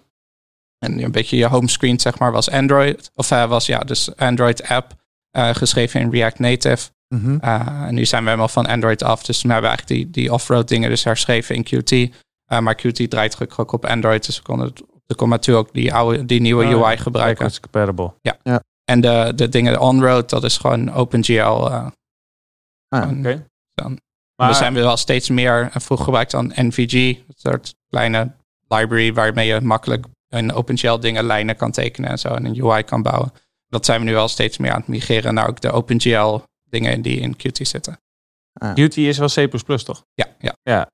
en een beetje je homescreen, zeg maar, was Android. Of was ja, dus Android app geschreven in React Native. Mhm. Uh, en nu zijn we helemaal van Android af. Dus we hebben eigenlijk die, die off-road dingen dus herschreven in Qt. Uh, maar Qt draait gelukkig ook op Android. Dus we konden het op de Comma 2 ook die, oude, die nieuwe Oh, UI ja. gebruiken. Backwards compatible. En de, de dingen on-road, dat is gewoon OpenGL. uh, Ah, Oké. dan- Maar, we zijn wel steeds meer en vroeger gebruikt dan NVG. Een soort kleine library waarmee je makkelijk in OpenGL dingen lijnen kan tekenen en zo. En een UI kan bouwen. Dat zijn we nu wel steeds meer aan het migreren naar ook de OpenGL dingen die in Qt zitten. Qt is wel C++, toch? Ja, ja.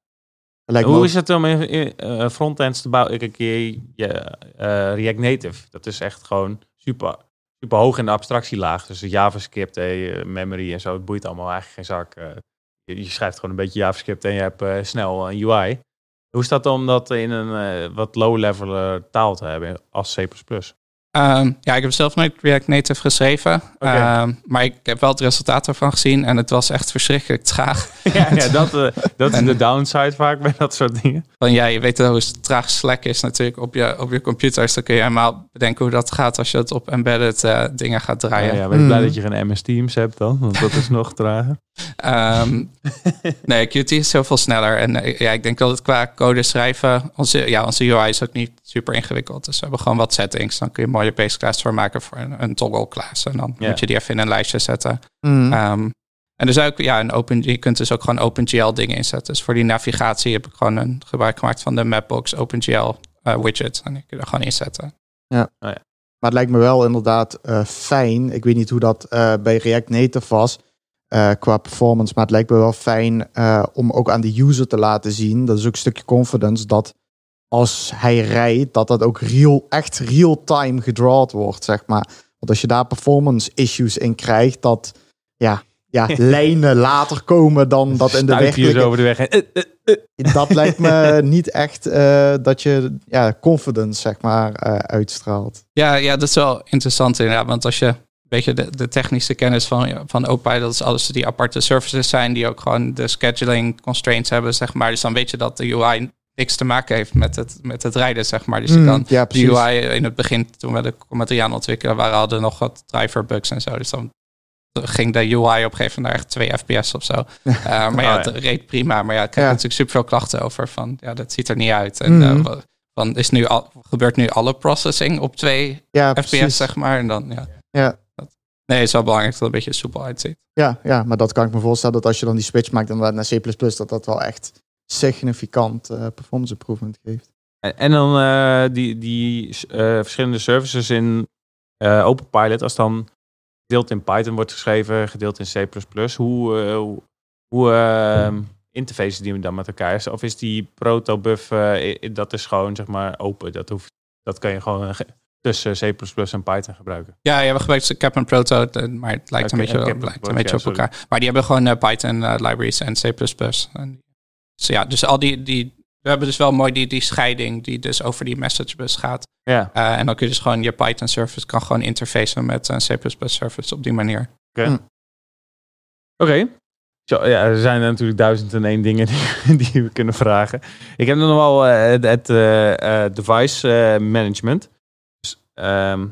Lijkt me Hoe ook- is het om in, in, eh, frontends te bouwen? Kijk, je, je, eh, React Native, dat is echt gewoon super, super hoog in de abstractielaag. Dus JavaScript, eh, memory en zo, het boeit allemaal eigenlijk geen zak. Eh, je, je schrijft gewoon een beetje JavaScript en je hebt eh, snel een UI. Hoe is dat om dat in een eh, wat low-level eh, taal te hebben als C++? Ehm, ja, ik heb zelf nooit React Native geschreven. Ehm, maar ik heb wel het resultaat ervan gezien. En het was echt verschrikkelijk traag. ja, ja, dat, eh, dat is de downside vaak bij dat soort dingen. Van ja, je weet wel hoe traag Slack is natuurlijk op je, op je computer. Dus dan kun je helemaal bedenken hoe dat gaat als je het op embedded eh, dingen gaat Ja, draaien. ja, ben je blij Mhm. dat je geen MS Teams hebt dan? Want dat is nog trager. Ehm, nee, Qt is zoveel sneller. En eh, ja, ik denk dat het qua code schrijven... Onze, ja, onze UI is ook niet super ingewikkeld. Dus we hebben gewoon wat settings. Dan kun je een mooie base class voor maken voor een, een toggle class. En dan Ja. moet je die even in een lijstje zetten. Mhm. Ehm, en dus ook, ja, een open, je kunt dus ook gewoon OpenGL dingen inzetten. Dus voor die navigatie heb ik gewoon een gebruik gemaakt van de Mapbox OpenGL eh, widget. En die kun je er gewoon inzetten. Maar het lijkt me wel inderdaad eh, fijn. Ik weet niet hoe dat eh, bij React Native was eh, qua performance. Maar het lijkt me wel fijn eh, om ook aan de user te laten zien. Dat is ook een stukje confidence. Dat als hij rijdt, dat dat ook real, echt real-time gedrawd wordt, zeg maar. Want als je daar performance issues in krijgt, dat ja, ja, lijnen later komen dan dat in de werkelijke... over de weg. heen. Eh, eh, eh. Dat lijkt me niet echt dat je ja, confidence, zeg maar, uitstraalt. Ja, ja, dat is wel interessant inderdaad. Want als je een beetje de, de technische kennis van, van OPI, dat is alles die aparte services zijn, die ook gewoon de scheduling constraints hebben, zeg maar. Dus dan weet je dat de UI niks te maken heeft met het, met het rijden, zeg maar. Dus je Mm, kan ja. UI in het begin, toen we de 3 aan ontwikkelen waren, hadden nog wat driver bugs en zo. Dus dan ging de UI op een gegeven moment naar echt 2 fps of zo. Uh, maar ja, Oh, ja. het reed prima. Maar ja, ik Ja. natuurlijk superveel klachten over van, ja, dat ziet er niet uit. En Mhm. eh, wa- van, is nu al, gebeurt nu alle processing op 2 Ja, FPS, precies. zeg maar. En dan, ja. Ja. Dat- nee, het is wel belangrijk dat het een beetje soepel uitziet. Ja, ja, maar dat kan ik me voorstellen dat als je dan die switch maakt inderdaad naar C++, dat dat wel echt significant eh, performance improvement geeft. En, en dan eh, die, die eh, verschillende services in eh OpenPilot, als dan gedeeld in Python wordt geschreven, gedeeld in C++, hoe, eh, hoe, hoe eh, interfacen die dan met elkaar is? Of is die protobuf, eh, dat is gewoon zeg maar open, dat, hoeft, dat kan je gewoon ge- tussen C++ en Python gebruiken? Ja, ja we gebruiken Cap en Proto, maar het lijkt een beetje, en lijkt een beetje op elkaar. Maar die hebben gewoon Python libraries en C++. En, dus ja, dus al die, die we hebben dus wel mooi die, die scheiding die dus over die message bus gaat. Ja. Uh, en dan kun je dus gewoon je Python service kan gewoon interfacen met een C++ service op die manier. Oké. Hm. Oké. Zo, ja, er zijn natuurlijk duizend en één dingen die, die we kunnen vragen. Ik heb nog wel eh, het, het eh, eh, device eh, management. Dus, ehm,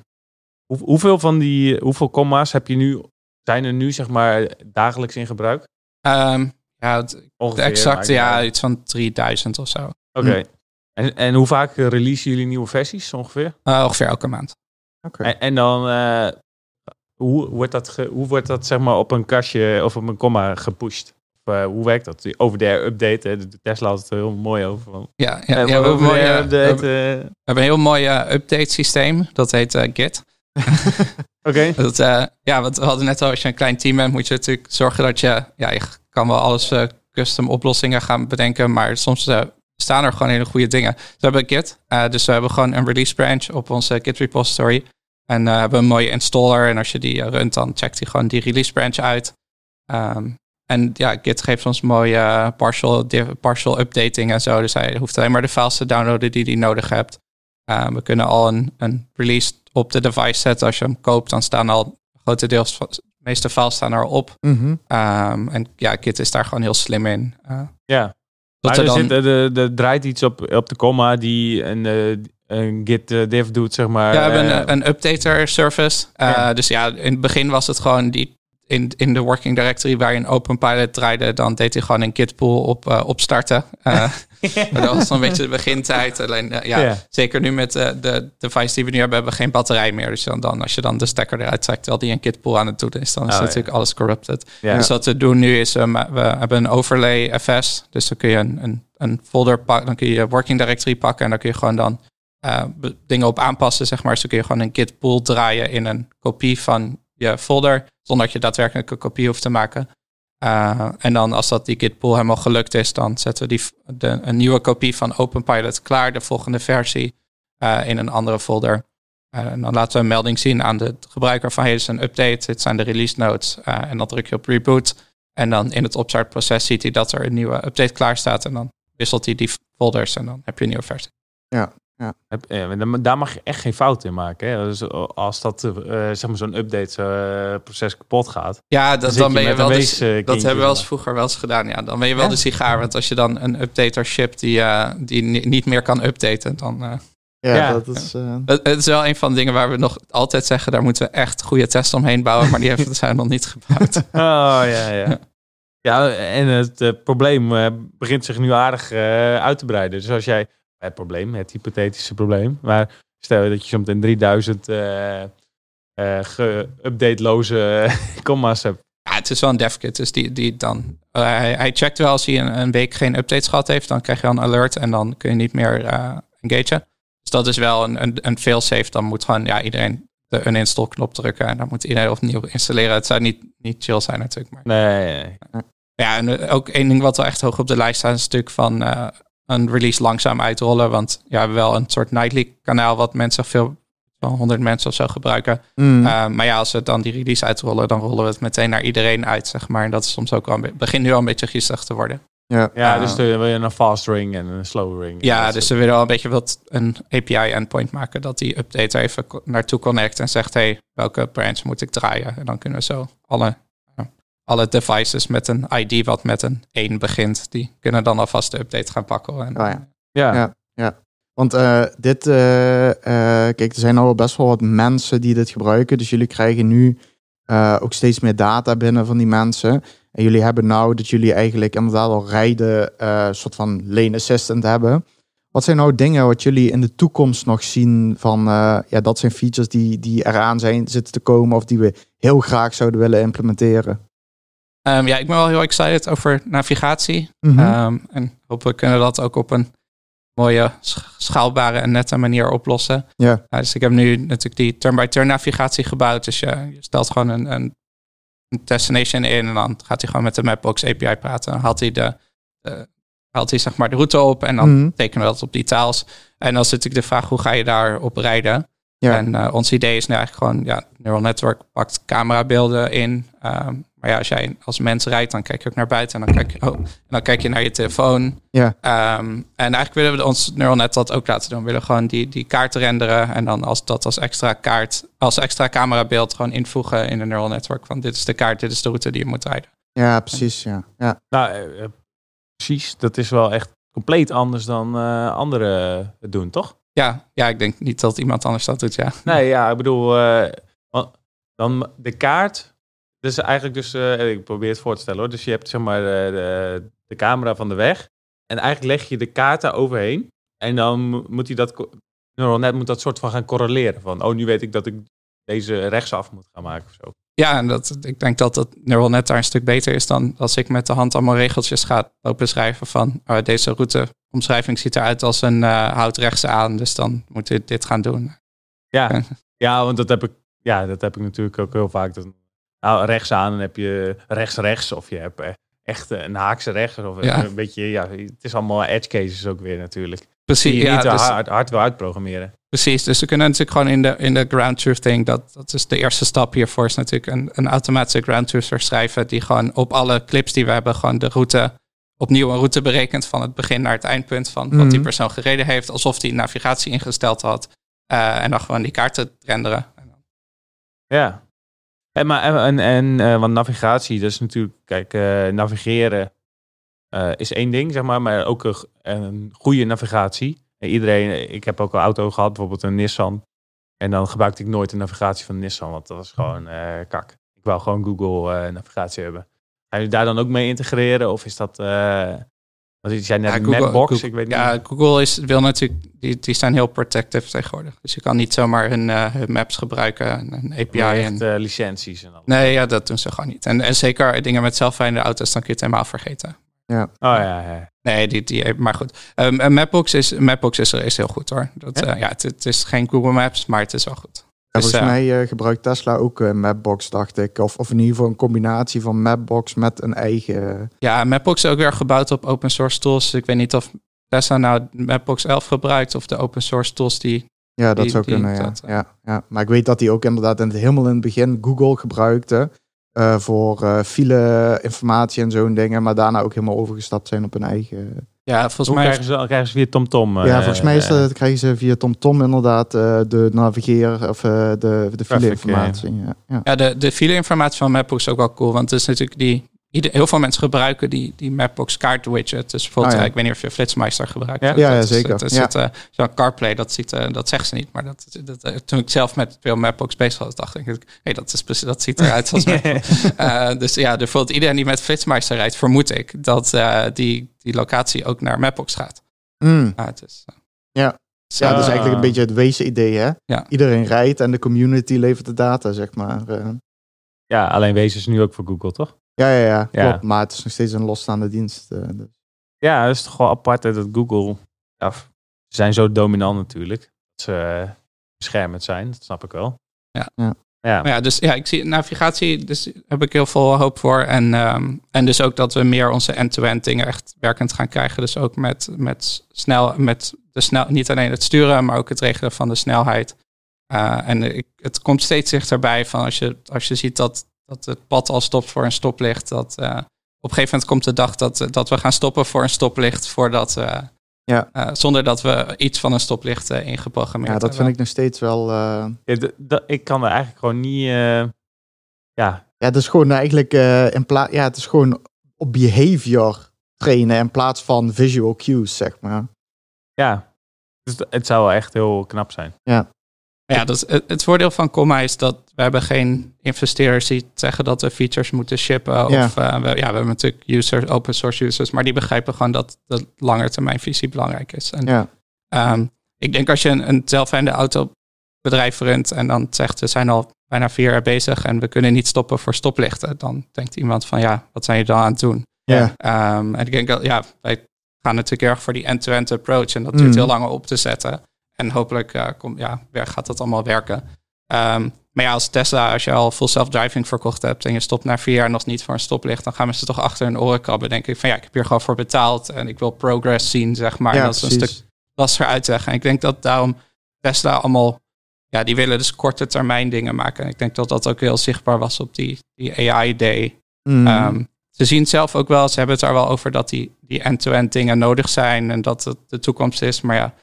hoe, hoeveel van die, hoeveel comma's heb je nu, zijn er nu zeg maar dagelijks in gebruik? Ehm, ja, het, de Ongeveer, niet ja, iets van 3000 of zo. Oké. En, en hoe vaak eh, releasen jullie nieuwe versies ongeveer? Uh, ongeveer elke maand. Oké. En, en dan, eh, hoe, wordt dat ge- hoe wordt dat zeg maar op een kastje of op een komma gepusht? Of, eh, hoe werkt dat? Over de update, hè? de Tesla had het er heel mooi over. Van, Ja, ja, Eh, ja, we, hebben een mooie, we, update, hebben, eh, we hebben een heel mooi eh, update systeem. Dat heet eh, Git. Oké. Eh, ja, want we hadden net al, als je een klein team bent, moet je natuurlijk zorgen dat je, ja, je kan wel alles eh, custom oplossingen gaan bedenken, maar soms eh, staan er gewoon hele goede dingen. Dus we hebben Git, dus we hebben gewoon een release branch op onze Git repository. En eh, hebben een mooie installer en als je die runt, dan checkt hij gewoon die release branch uit. Ehm, en ja, Git geeft ons mooie partial, partial updating en zo. Dus hij hoeft alleen maar de files te downloaden die hij nodig hebt. Uh, we kunnen al een, een release op de device zetten. Als je hem koopt, dan staan al grotendeels, van- de meeste files staan erop. Mhm. Um, en ja, Git is daar gewoon heel slim in. Uh, Ja. dat er er, dan, zit, er, er- er draait iets op, op de komma die een, eh, een git eh, diff doet, zeg maar. ja, we hebben eh, een, een updater service. Ja. Dus ja, in het begin was het gewoon die in, in de working directory waar je een open pilot draaide, dan deed hij gewoon een git pool op, uh, opstarten. Uh, maar dat was een beetje de begintijd. Alleen uh, ja, Ja. zeker nu met de device die we nu hebben, hebben we geen batterij meer. Dus dan, dan als je dan de stekker eruit trekt terwijl die een git pool aan het doen is, dan is Oh, ja. natuurlijk alles corrupted. Dus wat we doen nu is, um, we hebben een overlay FS. Dus dan kun je een, een, een folder pakken, dan kun je je working directory pakken en dan kun je gewoon dan dingen op aanpassen, zeg maar. Dus dan kun je gewoon een git pool draaien in een kopie van je folder, zonder dat je daadwerkelijk een kopie hoeft te maken. Uh, en dan als dat die git pool helemaal gelukt is, dan zetten we die, de, een nieuwe kopie van OpenPilot klaar, de volgende versie, uh, in een andere folder. Uh, en dan laten we een melding zien aan de gebruiker van hey, dit is een update, dit zijn de release notes. En dan druk je op reboot. En dan in het opstartproces ziet hij dat er een nieuwe update klaar staat. En dan wisselt hij die folders en dan heb je een nieuwe versie. Heb- ja, daar- daar mag je echt geen fout in maken. Hè? Dus als dat, eh, zeg maar, zo'n update-proces kapot gaat. Ja, dat, dan ben je wel eh, dat hebben we wel eens zeg vroeger wel eens gedaan. Ja, dan ben je wel Ja? de sigaar. Want als je dan een updater shipt die, uh, die ni- niet meer kan updaten, dan... Uh, Ja, Ja. dat is... uh, het, het is wel een van de dingen waar we nog altijd zeggen, daar moeten we echt goede tests omheen bouwen. Maar die hebben, zijn nog niet gebouwd. Oh, ja, ja. Ja, en het eh, probleem eh, begint zich nu aardig eh, uit te breiden. Dus als jij... Het probleem, het hypothetische probleem. Maar stel dat je zometeen 3000 eh eh ge-update-loze comma's hebt. Ja, het is wel een devkit, dus die, die dan... Uh, hij, hij checkt wel als hij een, een, week geen updates gehad heeft, dan krijg je een alert en dan kun je niet meer uh, engagen. Dus dat is wel een, een, een failsafe. Dan moet gewoon ja, iedereen de uninstall knop drukken en dan moet iedereen opnieuw installeren. Het zou niet, niet chill zijn natuurlijk. Maar... Nee, nee. Ja, en ook één ding wat wel echt hoog op de lijst staat, is een stuk van uh, een release langzaam uitrollen. Want ja, we hebben wel een soort nightly kanaal wat mensen veel, wel 100 mensen of zo gebruiken. mm. Uh, maar ja, als we dan die release uitrollen, dan rollen we het meteen naar iedereen uit, zeg maar. En dat is soms ook wel een be- begint nu al een beetje griezelig te worden. ja. Ja, Uh, dus dan wil je een fast ring en een slow ring. Ja, dus we willen wel een beetje wat een API endpoint maken dat die updater even co- naartoe connect en zegt, hey, welke branch moet ik draaien? En dan kunnen we zo alle, alle devices met een ID wat met een 1 begint, die kunnen dan alvast de update gaan pakken. En, Oh ja. ja. Ja. Want uh, dit, uh, uh, kijk, er zijn al best wel wat mensen die dit gebruiken. Dus jullie krijgen nu uh, ook steeds meer data binnen van die mensen. En jullie hebben nou dat jullie eigenlijk inderdaad al rijden, een soort van lane assistant hebben. Wat zijn nou dingen wat jullie in de toekomst nog zien van, ja, dat zijn features die, die eraan zijn zitten te komen of die we heel graag zouden willen implementeren? Um, ja, ik ben wel heel excited over navigatie. Mm -hmm. um, en hopelijk kunnen we dat ook op een mooie, schaalbare en nette manier oplossen. Ja. Uh, dus ik heb nu natuurlijk die turn-by-turn navigatie gebouwd. Dus je, je stelt gewoon een, een, een, destination in en dan gaat hij gewoon met de Mapbox API praten. Dan haalt hij, de, de haalt hij zeg maar de route op en dan Mhm. mm -hmm. tekenen we dat op die taals. En dan is natuurlijk de vraag, hoe ga je daarop rijden? Ja. En uh, ons idee is nu eigenlijk gewoon, ja, neural network pakt camerabeelden in. Um, Maar ja, als jij als mens rijdt, dan kijk je ook naar buiten en dan kijk je, oh, en dan kijk je naar je telefoon. Ja. Ehm, en eigenlijk willen we ons neural net dat ook laten doen. We willen gewoon die, die kaart renderen en dan als dat als extra kaart, als extra camerabeeld gewoon invoegen in een neural network. Van dit is de kaart, dit is de route die je moet rijden. Ja, precies. Ja. Ja. Nou, eh, eh, precies. Dat is wel echt compleet anders dan eh, anderen het doen, toch? Ja, ja, ik denk niet dat iemand anders dat doet, ja. Nee, ja, ik bedoel, eh, dan de kaart. Dus eigenlijk dus, eh, ik probeer het voor te stellen hoor. Dus je hebt zeg maar eh, de, de camera van de weg. En eigenlijk leg je de kaart daar overheen. En dan mo- moet hij dat, neural net moet dat soort van gaan correleren. Van, oh, nu weet ik dat ik deze rechtsaf moet gaan maken of zo. Ja, en dat, ik denk dat dat neural net daar een stuk beter is dan als ik met de hand allemaal regeltjes ga lopen schrijven van oh, deze routeomschrijving ziet eruit als een eh houd rechts aan, dus dan moet je dit gaan doen. Ja, Ja. ja want dat heb ik, ja, dat heb ik natuurlijk ook heel vaak. Dan, nou, rechts aan, dan heb je rechts-rechts. Of je hebt eh, echt een haakse rechts. Of Ja. een beetje, ja, het is allemaal edge cases ook weer natuurlijk. Die Precies, je ja, niet dus, hard, hard wil uitprogrammeren. precies. Dus we kunnen natuurlijk gewoon in de, in de ground truth thing, dat, dat is de eerste stap hiervoor, is natuurlijk een, een automatische ground truth schrijven die gewoon op alle clips die we hebben, gewoon de route, opnieuw een route berekent van het begin naar het eindpunt van wat die Mhm. persoon gereden heeft, alsof die navigatie ingesteld had. Eh, en dan gewoon die kaarten renderen. Ja. En, maar, en, en, eh, want navigatie, dat is natuurlijk, kijk, eh, navigeren eh, is één ding, zeg maar, maar ook een, goede navigatie. En iedereen, ik heb ook een auto gehad, bijvoorbeeld een Nissan. En dan gebruikte ik nooit de navigatie van Nissan, want dat was gewoon kak. Ik wou gewoon Google navigatie hebben. Gaan jullie daar dan ook mee integreren? Of is dat, wat je zei net, Ja, Google- Mapbox? Google- ik weet Ja, niet. Google is, wil natuurlijk, die, die zijn heel protective tegenwoordig. Dus je kan niet zomaar hun, eh, hun maps gebruiken, en een API. Ja, En, eh, licenties en al. nee, ja, dat doen ze gewoon niet. En, en zeker dingen met zelfrijdende auto's, dan kun je het helemaal vergeten. Oh ja, ja. Nee, die, die, maar goed. Ehm, een Mapbox, is, Mapbox is, is heel goed hoor. Dat, Ja? ja, ja het, het is geen Google Maps, maar het is wel goed. Ja, volgens eh, mij eh, gebruikt Tesla ook eh, Mapbox, dacht ik. Of, of in ieder geval een combinatie van Mapbox met een eigen... Ja, Mapbox is ook weer gebouwd op open source tools. Ik weet niet of Tesla nou Mapbox 11 gebruikt of de open source tools die... Ja, dat Die- zou die- kunnen, ja. dat, ja, ja. Maar ik weet dat hij ook inderdaad in het, helemaal in het begin Google gebruikte... voor eh file-informatie en zo'n dingen. Maar daarna ook helemaal overgestapt zijn op hun eigen... Ja, volgens Hoe mij... krijgen ze, krijgen ze weer TomTom? ja, eh, volgens mij is dat, krijgen ze via TomTom inderdaad eh, de navigeer... of eh, de, de file-informatie. Ja, ja. Ja, de, de file-informatie van Mapbox is ook wel cool. Want het is natuurlijk die... ieder- heel veel mensen gebruiken die, die Mapbox kaart widget. Dus bijvoorbeeld, Oh ja. eh, ik weet niet of je Flitsmeister gebruikt. Ja? Ja, ja, zeker. Ja. eh, zo'n CarPlay, dat, ziet, eh, dat zegt ze niet. Maar dat, dat, toen ik zelf met veel Mapbox bezig was, dacht ik... Hey, dat, is, precies- dat ziet eruit als Mapbox. Eh, dus ja, bijvoorbeeld iedereen die met Flitsmeister rijdt... vermoed ik dat eh, die, die locatie ook naar Mapbox gaat. Mm. Ah, het is, Ja. zo- Ja, dat is eigenlijk een beetje het wezen-idee, hè? Ja. Iedereen rijdt en de community levert de data, zeg maar. eh. Ja, alleen wezen is nu ook voor Google, toch? Ja, ja, ja, Ja. klopt. Maar het is nog steeds een losstaande dienst. eh, dus. Ja, dat is toch wel apart hè, dat Google... Ja, ze zijn zo dominant natuurlijk. Dat ze eh, beschermend zijn, dat snap ik wel. Ja. Ja. Ja, Maar ja, dus ja, ik zie navigatie, dus heb ik heel veel hoop voor. En, ehm, en dus ook dat we meer onze end-to-end dingen echt werkend gaan krijgen. Dus ook met, met snel, met de snel, niet alleen het sturen, maar ook het regelen van de snelheid. Eh, en ik, het komt steeds dichterbij van als je, als je ziet dat, dat het pad al stopt voor een stoplicht. Dat eh, op een gegeven moment komt de dag dat, dat we gaan stoppen voor een stoplicht voordat eh, Ja. eh, zonder dat we iets van een stoplicht eh, ingeprogrammeerd Ja, dat hebben. vind ik nog steeds wel... eh, Ja, ik kan er eigenlijk gewoon niet... eh, ja, Ja, het is gewoon eigenlijk eh, in plaats... Ja, het is gewoon op behavior trainen in plaats van visual cues, zeg maar. ja. Dus het zou wel echt heel knap zijn. Ja, dat is, het, het voordeel van Comma is dat we hebben geen investeerders die zeggen dat we features moeten shippen. Ja. Of eh, we, ja, we hebben natuurlijk users, open source users, maar die begrijpen gewoon dat de langetermijnvisie belangrijk is. En, Ja, ehm, ik denk als je een, een zelfrijdende autobedrijf runt en dan zegt we zijn al bijna vier jaar bezig en we kunnen niet stoppen voor stoplichten, dan denkt iemand van ja, wat zijn je dan aan het doen? ja. Ehm, en ik denk dat, ja, wij gaan natuurlijk erg voor die end-to-end approach. En dat duurt Mhm. heel lang op te zetten. En hopelijk ja, gaat dat allemaal werken. Ehm, maar ja, als Tesla, als je al full self-driving verkocht hebt en je stopt na vier jaar nog niet voor een stoplicht, dan gaan mensen toch achter hun oren krabben. Denk ik van ja, ik heb hier gewoon voor betaald en ik wil progress zien, zeg maar. ja, en dat is een stuk lastiger uitleggen. En ik denk dat daarom Tesla allemaal, ja, die willen dus korte termijn dingen maken. En ik denk dat dat ook heel zichtbaar was op die, die AI day. Mhm. Ehm, ze zien zelf ook wel, ze hebben het daar wel over dat die, die end-to-end dingen nodig zijn en dat het de toekomst is. Maar ja,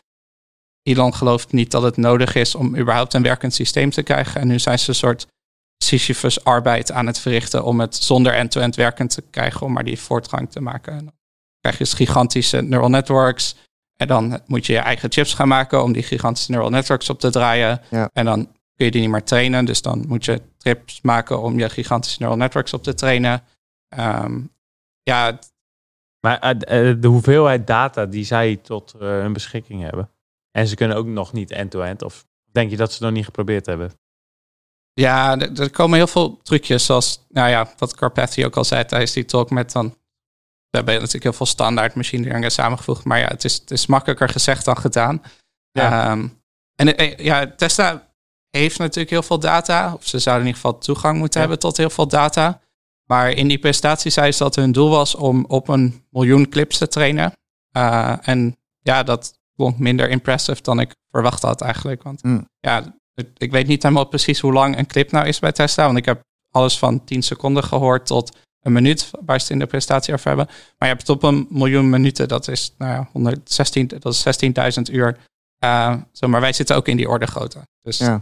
Elon gelooft niet dat het nodig is om überhaupt een werkend systeem te krijgen. En nu zijn ze een soort Sisyphus arbeid aan het verrichten om het zonder end-to-end werkend te krijgen, om maar die voortgang te maken. En dan krijg je dus gigantische neural networks. En dan moet je je eigen chips gaan maken om die gigantische neural networks op te draaien. Ja. En dan kun je die niet meer trainen. Dus dan moet je trips maken om je gigantische neural networks op te trainen. Ehm, ja, Maar eh, eh, de hoeveelheid data die zij tot eh, hun beschikking hebben. En ze kunnen ook nog niet end-to-end. Of denk je dat ze het nog niet geprobeerd hebben? ja, er er komen heel veel trucjes zoals, nou ja, wat Carpathy ook al zei tijdens die talk met dan, we hebben natuurlijk heel veel standaard machine learning samengevoegd, maar ja, het is, het is makkelijker gezegd dan gedaan. Ja. Ehm, en eh, ja, Tesla heeft natuurlijk heel veel data, of ze zouden in ieder geval toegang moeten Ja. hebben tot heel veel data. Maar in die presentatie zei ze dat hun doel was om op een miljoen clips te trainen. Eh, en ja, dat klonk minder impressive dan ik verwacht had eigenlijk. Want Mm. ja, ik weet niet helemaal precies hoe lang een clip nou is bij Tesla. Want ik heb alles van 10 seconden gehoord tot een minuut, waar ze het in de presentatie over hebben. Maar je hebt het op een miljoen minuten, dat is, nou ja, 116, dat is 16.000 uur. Eh, zo, maar wij zitten ook in die orde grootte. Dus Ja.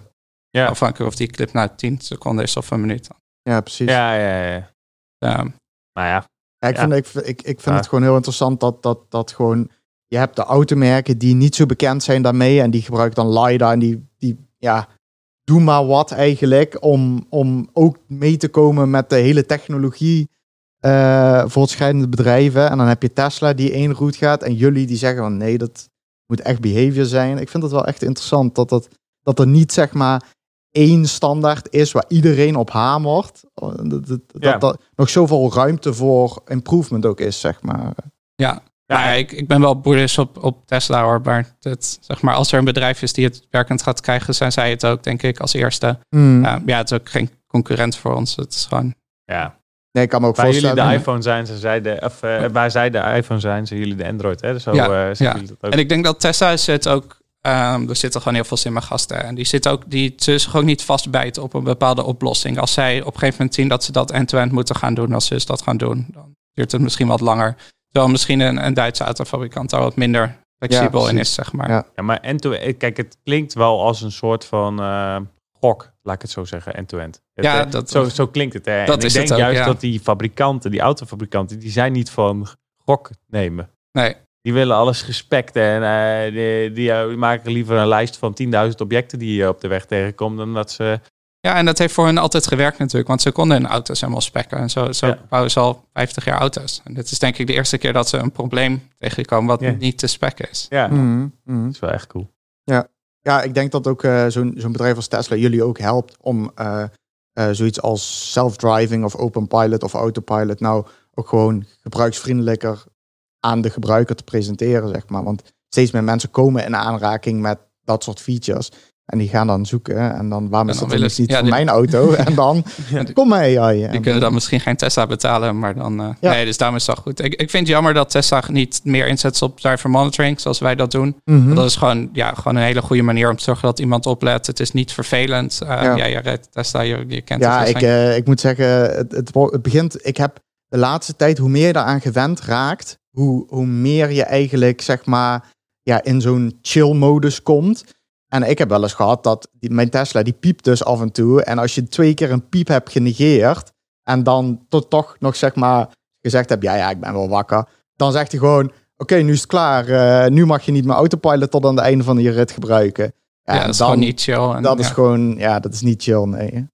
Ja. afhankelijk of die clip nou 10 seconden is of een minuut. ja, precies. Ja, ja, ja. Ehm, Nou ja, Ja, ik Ja. vind, ik, ik, ik vind Ja. het gewoon heel interessant dat, dat, dat gewoon... Je hebt de automerken die niet zo bekend zijn daarmee. En die gebruiken dan LiDAR. En die, die ja, doen maar wat eigenlijk. Om, om ook mee te komen met de hele technologie eh voortschrijdende bedrijven. En dan heb je Tesla die één route gaat. En jullie die zeggen van nee, dat moet echt behavior zijn. Ik vind het wel echt interessant dat, dat, dat er niet zeg maar één standaard is waar iedereen op hamert. Dat, dat, dat, dat nog zoveel ruimte voor improvement ook is, zeg maar. ja, Ja, ik, ik ben wel bullish op, op Tesla hoor. Maar het, zeg maar, als er een bedrijf is die het werkend gaat krijgen, zijn zij het ook, denk ik, als eerste. Hmm. Ja, ja, het is ook geen concurrent voor ons. Het is gewoon ja. Nee, ik kan me ook Waar jullie voorstellen. de iPhone zijn, zijn zij de, of eh, waar zij de iPhone zijn, zijn jullie de Android. Hè? Zo Ja, eh, zeggen ja. jullie dat ook. En ik denk dat Tesla zit ook. ehm, er zitten gewoon heel veel slimme gasten. En die zitten ook, die ze zich ook niet vastbijten op een bepaalde oplossing. Als zij op een gegeven moment zien dat ze dat end-to-end moeten gaan doen, als ze dus dat gaan doen, dan duurt het misschien wat langer. Terwijl misschien een, een Duitse autofabrikant daar wat minder flexibel in precies. is, zeg maar. Ja. Ja, maar end-to-end, kijk, het klinkt wel als een soort van eh, gok, laat ik het zo zeggen, end-to-end. Ja, eh, dat- zo, zo klinkt het. Hè? dat en ik is denk het ook, juist ja. dat die fabrikanten, die autofabrikanten, die zijn niet van gok nemen. Nee, Die willen alles gespekt en eh, die, die, eh, die maken liever een lijst van 10.000 objecten die je op de weg tegenkomt, dan dat ze... Ja, en dat heeft voor hen altijd gewerkt natuurlijk. Want ze konden hun auto's helemaal spekken. En zo, zo Ja. bouwen ze al 50 jaar auto's. En dit is denk ik de eerste keer dat ze een probleem tegenkomen wat Ja. niet te spekken is. Ja, Mhm, mhm. dat is wel echt cool. Ja, ik denk dat ook eh, zo'n zo'n bedrijf als Tesla jullie ook helpt om eh, eh, zoiets als self-driving of open pilot of autopilot nou ook gewoon gebruiksvriendelijker aan de gebruiker te presenteren, zeg maar. Want steeds meer mensen komen in aanraking met dat soort features. En die gaan dan zoeken. En dan, waarom is dat niet ja, voor die- mijn auto? En dan, Ja. kom maar AI. Die kunnen dan misschien geen Tesla betalen, maar dan... Ja. Nee, dus daarom is dat goed. Ik, ik vind het jammer dat Tesla niet meer inzet op driver monitoring, zoals wij dat doen. Mhm. Dat is gewoon, ja, gewoon een hele goede manier om te zorgen dat iemand oplet. Het is niet vervelend. Uh, Ja. ja. je rijdt Tesla, je, je kent Ja, het. ik, eh, ik moet zeggen, het, het, het begint. Ik heb de laatste tijd, hoe meer je daaraan gewend raakt, hoe, hoe meer je eigenlijk, zeg maar, ja, in zo'n chill-modus komt. En ik heb wel eens gehad dat die, mijn Tesla, die piept dus af en toe. En als je twee keer een piep hebt genegeerd, en dan tot toch nog, zeg maar, gezegd hebt, ja, ja, ik ben wel wakker. Dan zegt hij gewoon, oké, nu is het klaar. eh, nu mag je niet meer autopilot tot aan het einde van je rit gebruiken. ja, dat is dan- gewoon niet chill. En, Dat ja. is gewoon, ja, dat is niet chill, nee.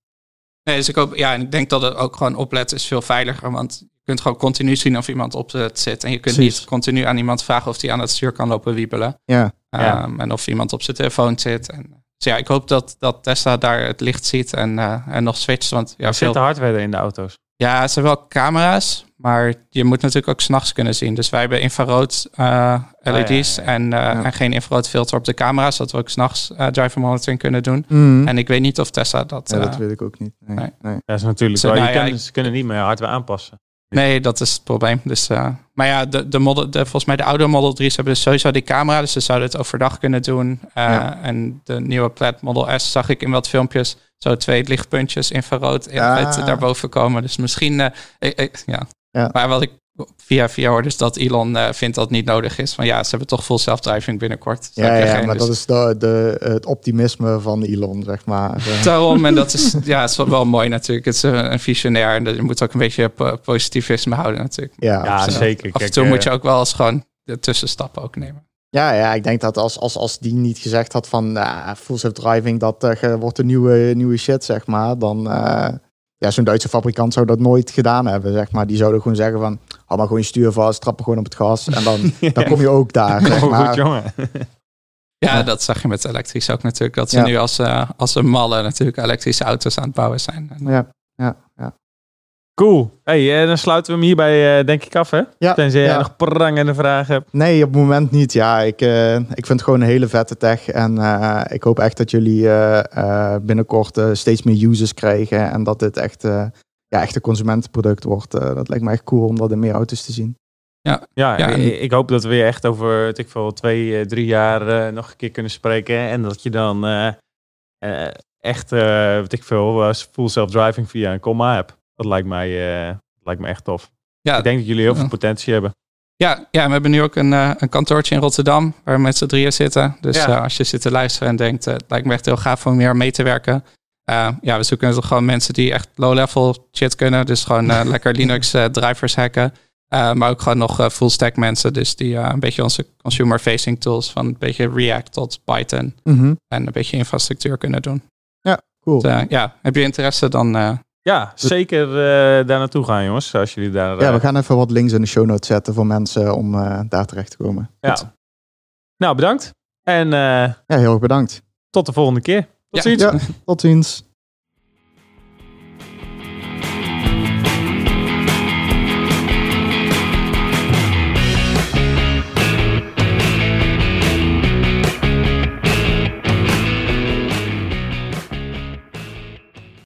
Nee, dus ik, hoop, ja, en ik denk dat het ook gewoon opletten is veel veiliger. Want kunt gewoon continu zien of iemand op het zit. En je kunt Precies. niet continu aan iemand vragen of hij aan het stuur kan lopen wiebelen. Ja. Ja. Ehm, en of iemand op zijn telefoon zit. En, dus ja, ik hoop dat, dat Tesla daar het licht ziet en, eh, en nog switcht. Want ja, Er veel, zit de hardware in de auto's. ja, het zijn wel camera's. Maar je moet natuurlijk ook s'nachts kunnen zien. Dus wij hebben infrarood eh, LED's ja, ja. En, eh, Ja. en geen infrarood filter op de camera's. Zodat we ook s'nachts uh, driver monitoring kunnen doen. Mhm. En ik weet niet of Tesla dat... Ja, dat weet ik ook niet. Nee. nee. Nee. Dat is natuurlijk Zo, wel. nou je kan- ik- Ze kunnen niet meer hardware aanpassen. Nee, dat is het probleem. Dus, uh, maar ja, de, de model, de, volgens mij de oude Model 3's hebben dus sowieso die camera. Dus ze zouden het overdag kunnen doen. Uh, ja. En de nieuwe Plaid Model S zag ik in wat filmpjes. Zo twee lichtpuntjes infrarood in ja. daarboven komen. Dus misschien, uh, ik, ik, ja. ja. Maar wat ik via via hoorde is dat Elon uh, vindt dat het niet nodig is. Van ja, ze hebben toch full self-driving binnenkort. Ja, ja maar dus... dat is de, de, het optimisme van Elon, zeg maar. Daarom, en dat is, ja, het is wel mooi natuurlijk. Het is een, een visionair en je moet ook een beetje positivisme houden natuurlijk. Ja, ja zeker. Af en toe moet je ook wel eens gewoon de tussenstappen ook nemen. Ja, ja, ik denk dat als, als, als die niet gezegd had van uh, full self-driving, dat uh, wordt een nieuwe, nieuwe shit, zeg maar, dan... Uh, ja, zo'n Duitse fabrikant zou dat nooit gedaan hebben, zeg maar. Die zouden gewoon zeggen van, hou maar gewoon je stuur vast, trappen gewoon op het gas en dan, dan kom je ook daar, zeg maar. Goed, jongen. Ja, dat zag je met elektrisch ook natuurlijk. Dat ze nu als, uh, als een malle natuurlijk elektrische auto's aan het bouwen zijn. Ja, ja, ja. Cool. Hey, dan sluiten we hem hierbij uh, denk ik af, hè? Ja. Tenzij jij nog prangende vragen hebt. Nee, op het moment niet. Ja, ik, uh, ik vind het gewoon een hele vette tech. En uh, ik hoop echt dat jullie binnenkort steeds meer users krijgen. En dat dit echt, ja, echt een consumentenproduct wordt. dat lijkt me echt cool om dat in meer auto's te zien. Ja, ja, ja en... ik hoop dat we weer echt over ik veel, twee, drie jaar nog een keer kunnen spreken. En dat je dan echt, weet ik veel, full self-driving via een comma hebt. Dat lijkt mij, uh, lijkt me echt tof. Ja, ik denk dat jullie heel veel potentie hebben. Ja, ja, we hebben nu ook een, uh, een kantoortje in Rotterdam waar we met z'n drieën zitten. Dus ja. uh, als je zit te luisteren en denkt, het lijkt me echt heel gaaf om meer mee te werken. Ja, we zoeken toch gewoon mensen die echt low-level shit kunnen. Dus gewoon lekker Linux drivers hacken. maar ook gewoon nog full stack mensen. Dus die een beetje onze consumer-facing tools van een beetje React tot Python. Mm -hmm. En een beetje infrastructuur kunnen doen. Ja, cool. Dus, ja, heb je interesse dan ja, zeker uh, daar naartoe gaan, jongens. Als jullie daar. Uh... Ja, we eh, gaan even wat links in de show notes zetten voor mensen om uh, daar terecht te komen. Ja. Nou, bedankt. En ja, heel erg bedankt. Tot de volgende keer. Tot ziens. Ja, tot ziens.